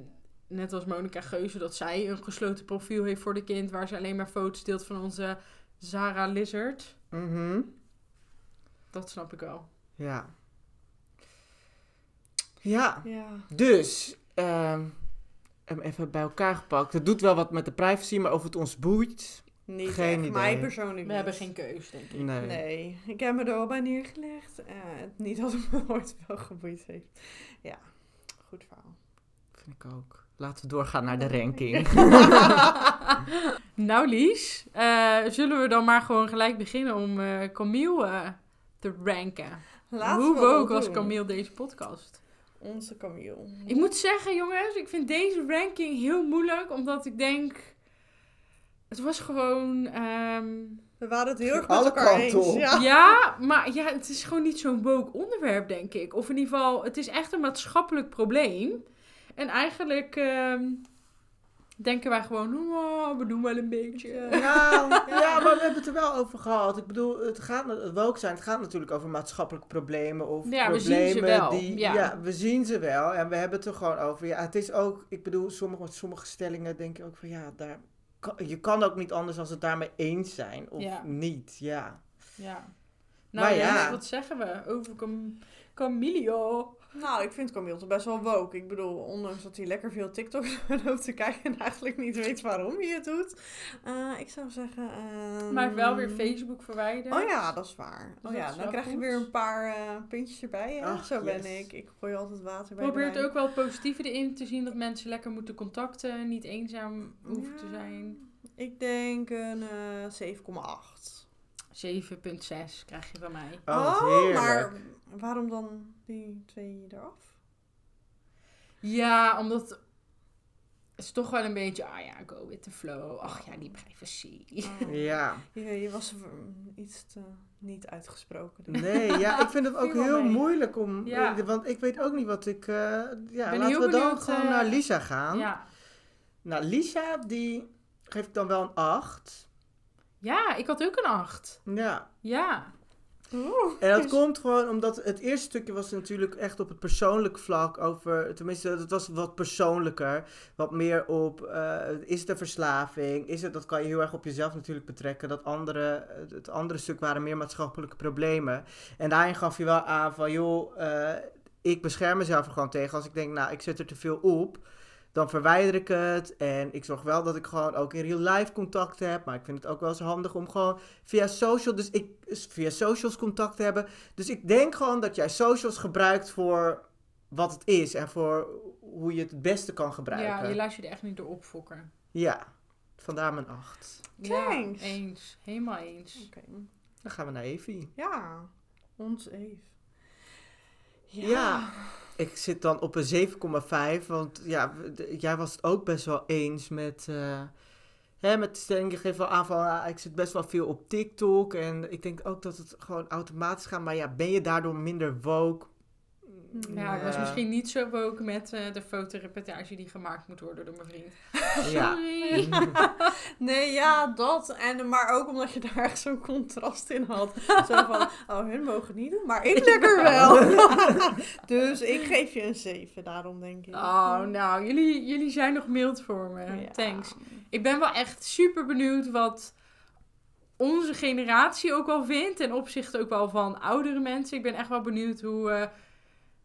S3: net als Monica Geuze, dat zij een gesloten profiel heeft voor de kind, waar ze alleen maar foto's deelt van onze Zara Lizard.
S1: Mhm.
S3: Dat snap ik wel.
S1: Ja. Ja,
S2: Ja.
S1: dus... ehm, hem even bij elkaar gepakt. Het doet wel wat met de privacy, maar of het ons boeit...
S2: Niet
S1: Geen
S2: echt.
S1: idee.
S2: Mij persoonlijk
S3: We
S2: niet.
S3: hebben geen keus, denk ik.
S1: Nee.
S2: Nee, ik heb me er al bij neergelegd. Eh, niet dat het me ooit wel geboeid heeft. Ja, goed verhaal.
S1: Vind ik ook. Laten we doorgaan naar de ranking.
S3: nou, Lies, eh, zullen we dan maar gewoon gelijk beginnen om eh Camille te ranken?
S2: Laten
S3: Hoe
S2: we
S3: woke was. Camille deze podcast?
S2: Onze Camille.
S3: Ik moet zeggen, jongens, ik vind deze ranking heel moeilijk, omdat ik denk... Het was gewoon... ehm,
S2: We waren het heel erg met
S1: Alle
S2: elkaar
S1: kanten
S2: eens.
S1: op.
S2: Ja.
S3: Ja, maar ja, het is gewoon niet zo'n woke onderwerp, denk ik. Of in ieder geval, het is echt een maatschappelijk probleem. En eigenlijk ehm, denken wij gewoon, oh, we doen wel een beetje.
S1: Ja, ja, maar we hebben het er wel over gehad. Ik bedoel, het gaat het woke zijn. Het gaat natuurlijk over maatschappelijke problemen of
S3: Ja, we zien
S1: problemen
S3: ze wel,
S1: die.
S3: ja.
S1: we zien ze wel en we hebben het er gewoon over. Ja, het is ook. Ik bedoel, sommige, sommige stellingen denk ik ook van ja, daar je kan ook niet anders als het daarmee eens zijn of
S3: Ja.
S1: niet. Ja.
S3: Ja. Nou
S1: Maar
S3: ja,
S1: ja.
S3: wat zeggen we over Cam Camilio?
S2: Nou, ik vind Camille toch best wel woke. Ik bedoel, ondanks dat hij lekker veel TikTok loopt te kijken en eigenlijk niet weet waarom hij het doet. Eh, ik zou zeggen... ehm,
S3: Maar hij heeft wel weer Facebook verwijderd.
S2: Oh ja, dat is waar.
S3: Dus
S2: oh ja, dan krijg je weer een paar eh, puntjes erbij.
S1: Ach,
S2: Zo ben ik. Ik gooi altijd water bij
S3: Probeert
S2: de wijn.
S3: ook wel het positieve erin te zien dat mensen lekker moeten contacten, niet eenzaam hoeven te zijn.
S2: Ik denk een eh 7,8.
S3: 7,6 krijg je van mij.
S1: Oh, heerlijk.
S2: maar waarom dan die twee eraf?
S3: Ja, omdat het is toch wel een beetje, ah ja, go with the flow. Ach ja, die privacy.
S2: Oh.
S1: Ja.
S2: Je, je was iets te niet uitgesproken. dus.
S1: Nee, ja, ik vind het ook heel
S3: mee.
S1: moeilijk om.
S3: Ja.
S1: Want ik weet ook niet wat ik. eh, ja,
S3: Ben
S1: laten
S3: heel
S1: we dan
S3: benieuwd,
S1: gewoon
S3: eh,
S1: naar Lisa gaan.
S3: Ja.
S1: Nou, Lisa, die geef ik dan wel een 8.
S3: ja, ik had ook een 8.
S1: Ja.
S3: Ja.
S1: En dat komt gewoon omdat het eerste stukje was natuurlijk echt op het persoonlijk vlak over, tenminste het was wat persoonlijker, wat meer op, eh, is het een verslaving, is het, dat kan je heel erg op jezelf natuurlijk betrekken, dat andere, het andere stuk waren meer maatschappelijke problemen. En daarin gaf je wel aan van, joh, eh, ik bescherm mezelf er gewoon tegen als ik denk, nou ik zet er te veel op. Dan verwijder ik het en ik zorg wel dat ik gewoon ook in real life contact heb. Maar ik vind het ook wel eens handig om gewoon via social, dus ik, via socials contact te hebben. Dus ik denk gewoon dat jij socials gebruikt voor wat het is en voor hoe je het het beste kan gebruiken.
S3: Ja, je laat je er echt niet door opfokken.
S1: Ja, vandaar mijn acht.
S2: Thanks.
S3: Ja, eens. Helemaal eens.
S2: Oké.
S1: Dan gaan we naar Evie.
S2: Ja, ons Eve.
S1: Ja. Ik zit dan op een 7,5, want ja, jij was het ook best wel eens met... eh, Hè, met de stelling, je geeft wel aan van, ah, ik zit best wel veel op TikTok. En ik denk ook dat het gewoon automatisch gaat. Maar ja, ben je daardoor minder woke?
S3: Ja, ik was misschien niet zo woke met eh, de fotoreportage die gemaakt moet worden door mijn vriend.
S1: Ja.
S3: Sorry.
S2: Nee, ja, dat. En, maar ook omdat je daar echt zo'n contrast in had. Zo van, oh, hun mogen het niet doen, maar ik lekker wel. dus ik geef je een 7 daarom, denk ik.
S3: Oh, nou, jullie, jullie zijn nog mild voor me.
S2: Ja.
S3: Thanks. Ik ben wel echt super benieuwd wat onze generatie ook wel vindt. Ten opzichte ook wel van oudere mensen. Ik ben echt wel benieuwd hoe eh,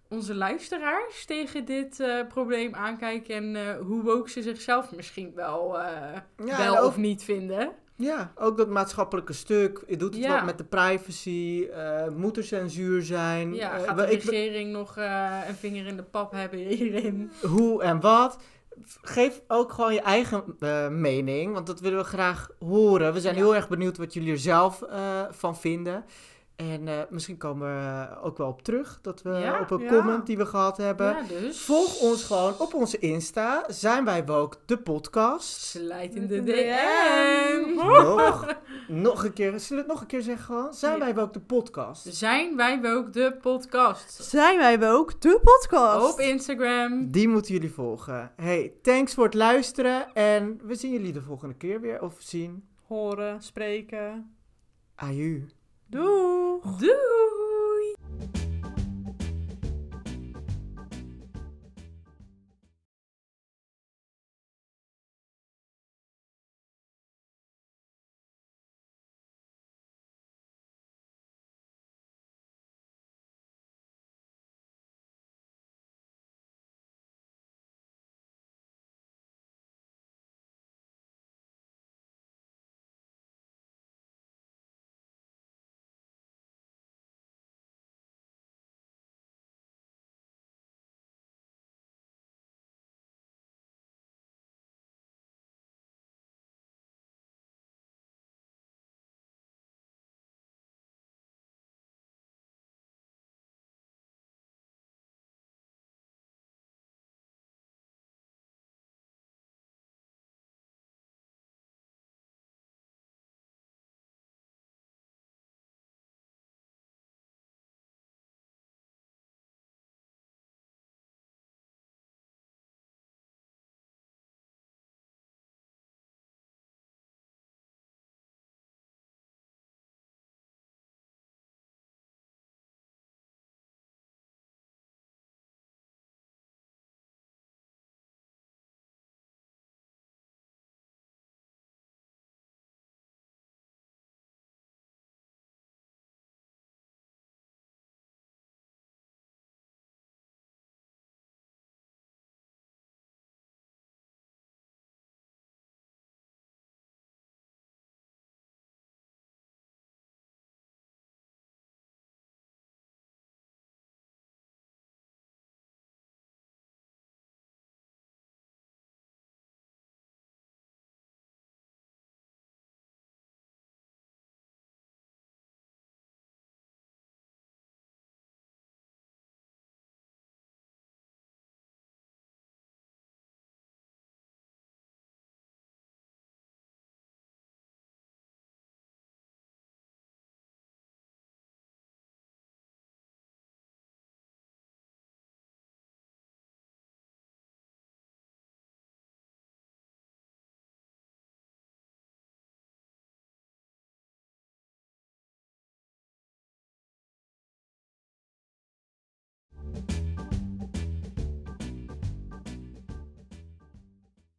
S3: onze luisteraars tegen dit eh, probleem aankijken. En eh, hoe woke ze zichzelf misschien wel, eh,
S1: Ja,
S3: wel
S1: ook-
S3: of niet vinden.
S1: Ja, ook dat maatschappelijke stuk. Je doet het
S3: Ja.
S1: wat met de privacy. moet er censuur zijn?
S3: Ja, gaat de
S1: ik-
S3: regering nog een vinger in de pap hebben hierin?
S1: hoe en wat. Geef ook gewoon je eigen mening, want dat willen we graag horen. We zijn
S3: Ja.
S1: heel erg benieuwd wat jullie er zelf van vinden. En eh, misschien komen we ook wel op terug, dat we
S3: Ja,
S1: op een
S2: ja.
S1: comment die we gehad hebben.
S3: Ja, dus.
S1: Volg ons gewoon op onze Insta. Zijn wij woke de podcast.
S3: Slijt in de DM.
S1: Nog, nog een keer, zullen we het nog een keer zeggen gewoon? Zijn
S3: Ja.
S1: wij woke de podcast?
S3: Zijn wij ook de podcast?
S2: Zijn wij ook de podcast?
S3: Op Instagram.
S1: Die moeten jullie volgen. Hey, thanks voor het luisteren en we zien jullie de volgende keer weer. Of zien.
S2: Horen, spreken.
S1: Aju.
S2: Doeg!
S3: Doei!